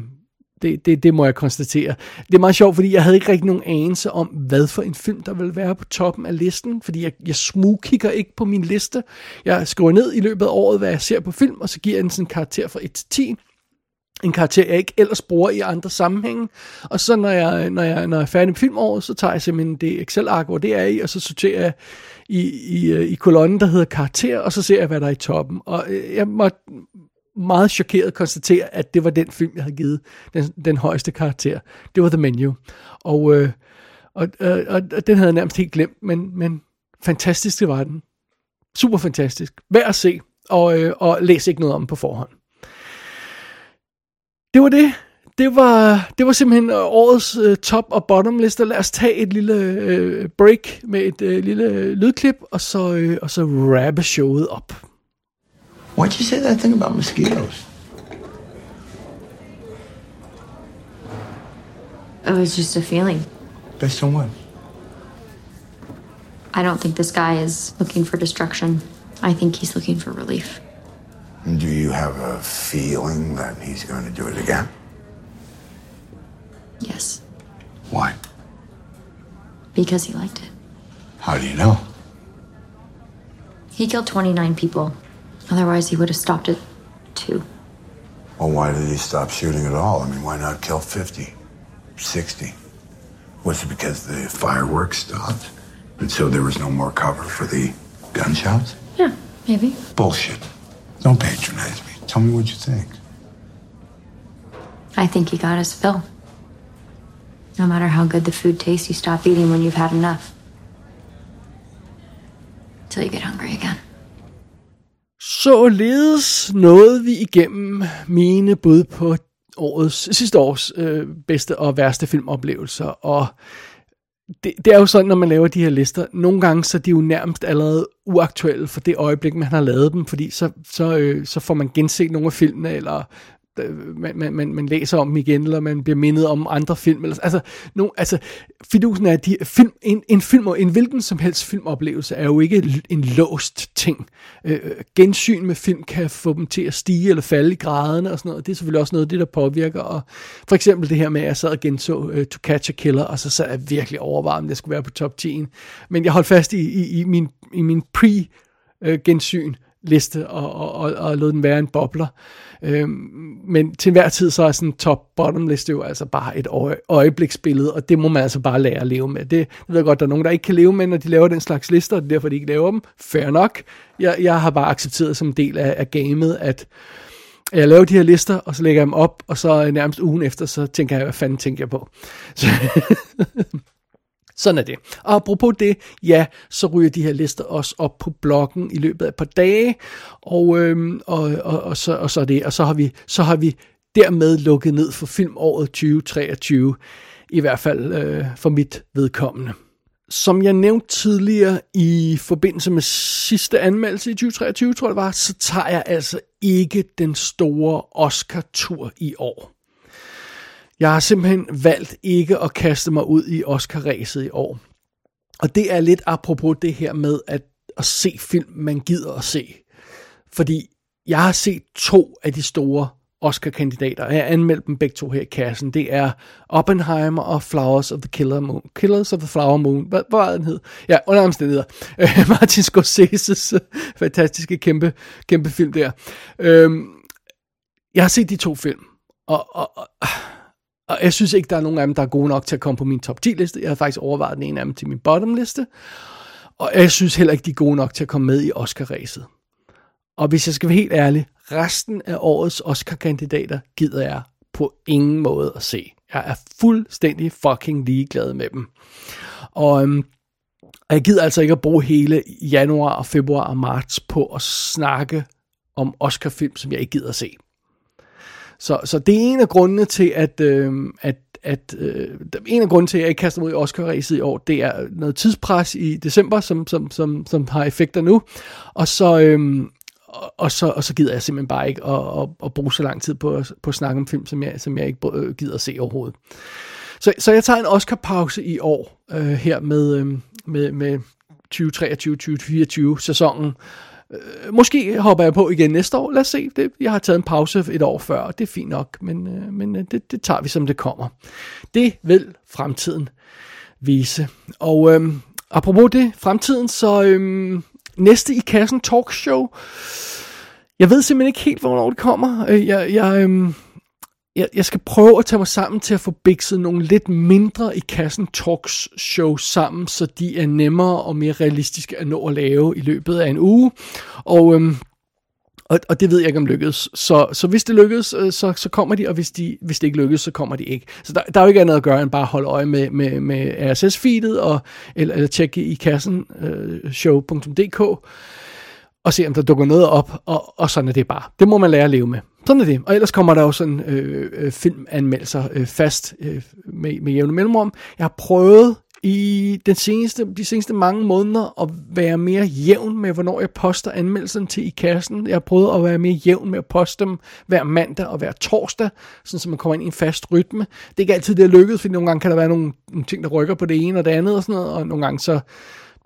det, det, det må jeg konstatere. Det er meget sjovt, fordi jeg havde ikke rigtig nogen anelse om, hvad for en film, der ville være på toppen af listen, fordi jeg, jeg smugkigger ikke på min liste. Jeg skriver ned i løbet af året, hvad jeg ser på film, og så giver jeg en sådan karakter fra 1 til 10 en karakter, jeg ikke ellers bruger i andre sammenhænge. Og så når jeg, når jeg, når jeg er færdig med filmåret, så tager jeg simpelthen det Excel-ark, hvor det er i, og så sorterer jeg i, i, øh, i kolonnen, der hedder karakter, og så ser jeg, hvad der er i toppen. Og øh, jeg må meget chokeret konstatere, at det var den film, jeg havde givet den, den højeste karakter. Det var The Menu. Og, øh, og, øh, og den havde jeg nærmest helt glemt, men, men fantastisk det var den. Super fantastisk. Værd at se, og, øh, og læs ikke noget om på forhånd. Det var det. Det var, det var simpelthen øh, årets øh, top og bottom liste. Lad os tage et lille øh, break med et øh, lille øh, lydklip, og så, øh, og så rappe showet op. Why'd you say that thing about mosquitoes? It was just a feeling. Based on what? I don't think this guy is looking for destruction. I think he's looking for relief. Do you have a feeling that he's going to do it again? Yes, Why? because he liked it. How do you know? He killed 29 people. Otherwise, he would have stopped at two. Well, why did he stop shooting at all? I mean, why not kill 50, 60? Was it because the fireworks stopped? And so there was no more cover for the gunshots? Yeah, maybe. Bullshit. Don't patronize me. Tell me what you think. I think he got his fill. No matter how good the food tastes, you stop eating when you've had enough. Till you get hungry again. Således nåede vi igennem mine bud på årets, sidste års øh, bedste og værste filmoplevelser, og det, det er jo sådan, når man laver de her lister, nogle gange så er de jo nærmest allerede uaktuelle for det øjeblik, man har lavet dem, fordi så, så, øh, så får man genset nogle af filmene, eller Øh, man, man, man, man læser om dem igen, eller man bliver mindet om andre film. Eller, altså, no, altså, fidusen er, at de, film, en, en film, en hvilken som helst filmoplevelse er jo ikke en låst ting. Øh, øh, gensyn med film kan få dem til at stige eller falde i graderne og sådan noget. Det er selvfølgelig også noget af det, der påvirker. Og for eksempel det her med, at jeg sad og genså uh, To Catch a Killer, og så sad jeg virkelig overvarmet, at jeg skulle være på top 10. Men jeg holdt fast i, i, i min, i min pre-gensyn, liste og, og, og, og lod den være en bobler. Øh, men til hver tid så er sådan top-bottom liste jo altså bare et øje, øjebliksbillede, og det må man altså bare lære at leve med. Det, det ved jeg godt, der er nogen, der ikke kan leve med, når de laver den slags lister, og det er derfor, de ikke laver dem. Fair nok. Jeg, jeg har bare accepteret som en del af, af gamet, at jeg laver de her lister, og så lægger jeg dem op, og så øh, nærmest ugen efter, så tænker jeg, hvad fanden tænker jeg på? Så sådan er det. Og apropos det, ja, så ryger de her lister også op på bloggen i løbet af et par dage, og, øhm, og, og, og, så, og så er det, og så har vi, så har vi dermed lukket ned for filmåret 2023, i hvert fald øh, for mit vedkommende. Som jeg nævnte tidligere i forbindelse med sidste anmeldelse i 2023, tror jeg det var, så tager jeg altså ikke den store Oscar-tur i år. Jeg har simpelthen valgt ikke at kaste mig ud i Oscar-ræset i år. Og det er lidt apropos det her med at, at se film, man gider at se. Fordi jeg har set to af de store Oscar-kandidater. Jeg anmeldte dem begge to her i kassen. Det er Oppenheimer og Flowers of the Killer Moon. Killers of the Flower Moon. Hvad, hvad var den hed? Ja, under omstændigheder. Martin Scorsese's fantastiske kæmpe, kæmpe film der. Øh, jeg har set de to film. Og, og, og og jeg synes ikke, der er nogen af dem, der er gode nok til at komme på min top 10 liste. Jeg har faktisk overvejet den ene af dem til min bottom liste. Og jeg synes heller ikke, de er gode nok til at komme med i Oscar-ræset. Og hvis jeg skal være helt ærlig, resten af årets Oscar-kandidater gider jeg på ingen måde at se. Jeg er fuldstændig fucking ligeglad med dem. Og øhm, jeg gider altså ikke at bruge hele januar og februar og marts på at snakke om Oscar-film, som jeg ikke gider at se. Så, så det er en af grundene til, at, øh, at, at øh, en af grunden til, at jeg ikke kaster ud i oscar i år, det er noget tidspres i december, som, som, som, som har effekter nu. Og så, øh, og, og, så, og så gider jeg simpelthen bare ikke at, at, at bruge så lang tid på, på at snakke om film, som jeg, som jeg ikke øh, gider at se overhovedet. Så, så jeg tager en Oscar-pause i år øh, her med, øh, med, med 2023-2024 sæsonen. Øh, måske hopper jeg på igen næste år. Lad os se. Det, jeg har taget en pause et år før, og det er fint nok, men, øh, men øh, det, det tager vi som det kommer. Det vil fremtiden vise. Og øh, apropos det, fremtiden, så øh, næste i kassen talkshow. Jeg ved simpelthen ikke helt, hvornår det kommer. Øh, jeg, jeg, øh, jeg, jeg skal prøve at tage mig sammen til at få bikset nogle lidt mindre i kassen talks show sammen, så de er nemmere og mere realistiske at nå at lave i løbet af en uge. Og, øhm, og, og det ved jeg ikke om lykkedes. Så, så hvis det lykkedes, øh, så, så kommer de, og hvis, de, hvis det ikke lykkedes, så kommer de ikke. Så der, der er jo ikke andet at gøre, end bare holde øje med, med, med RSS-feedet, og, eller, eller tjekke i kassen øh, show.dk, og se om der dukker noget op, og, og sådan er det bare. Det må man lære at leve med. Sådan er det. Og ellers kommer der jo sådan øh, øh filmanmeldelser øh, fast øh, med, med jævne mellemrum. Jeg har prøvet i den seneste, de seneste mange måneder at være mere jævn med, hvornår jeg poster anmeldelsen til i kassen. Jeg har prøvet at være mere jævn med at poste dem hver mandag og hver torsdag, sådan så man kommer ind i en fast rytme. Det er ikke altid, det er lykkedes, fordi nogle gange kan der være nogle, nogle ting, der rykker på det ene og det andet og sådan noget, og nogle gange så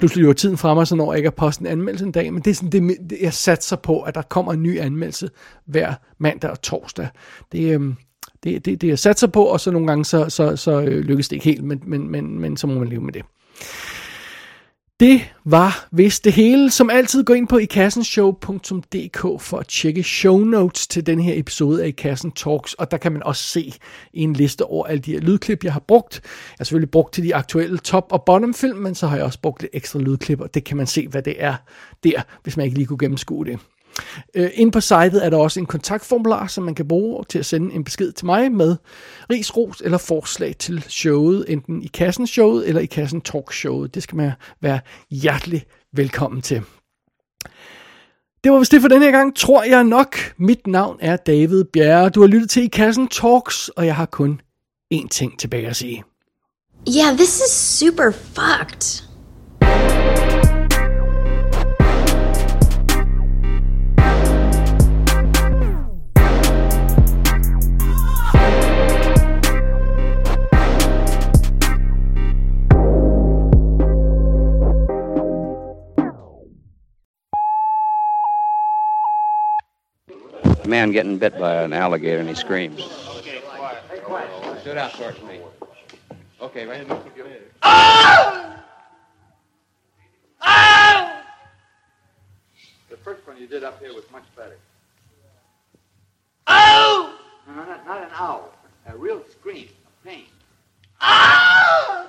pludselig jo tiden fremme, så når jeg ikke at poste en anmeldelse en dag, men det er sådan, det, jeg satser på, at der kommer en ny anmeldelse hver mandag og torsdag. Det, øhm, det, det, det jeg satser på, og så nogle gange, så, så, så øh, lykkes det ikke helt, men, men, men, men så må man leve med det. Det var vist det hele. Som altid, gå ind på ikassenshow.dk for at tjekke show notes til den her episode af I Kassen Talks, og der kan man også se en liste over alle de her lydklip, jeg har brugt. Jeg har selvfølgelig brugt til de aktuelle top- og bottom-film, men så har jeg også brugt lidt ekstra lydklip, og det kan man se, hvad det er der, hvis man ikke lige kunne gennemskue det. Øh, inde på sitet er der også en kontaktformular, som man kan bruge til at sende en besked til mig med ris, ros eller forslag til showet, enten i kassen showet eller i kassen talk showet. Det skal man være hjertelig velkommen til. Det var vist det for den her gang, tror jeg nok. Mit navn er David Bjerre. Du har lyttet til i kassen Talks, og jeg har kun én ting tilbage at sige. Yeah, this is super fucked. Man getting bit by an alligator and he screams. Okay, quiet. Hey, Stood out towards me. Okay, right. The first one you did up here was much better. Oh! No, no, not, not an owl. A real scream of pain. Ah!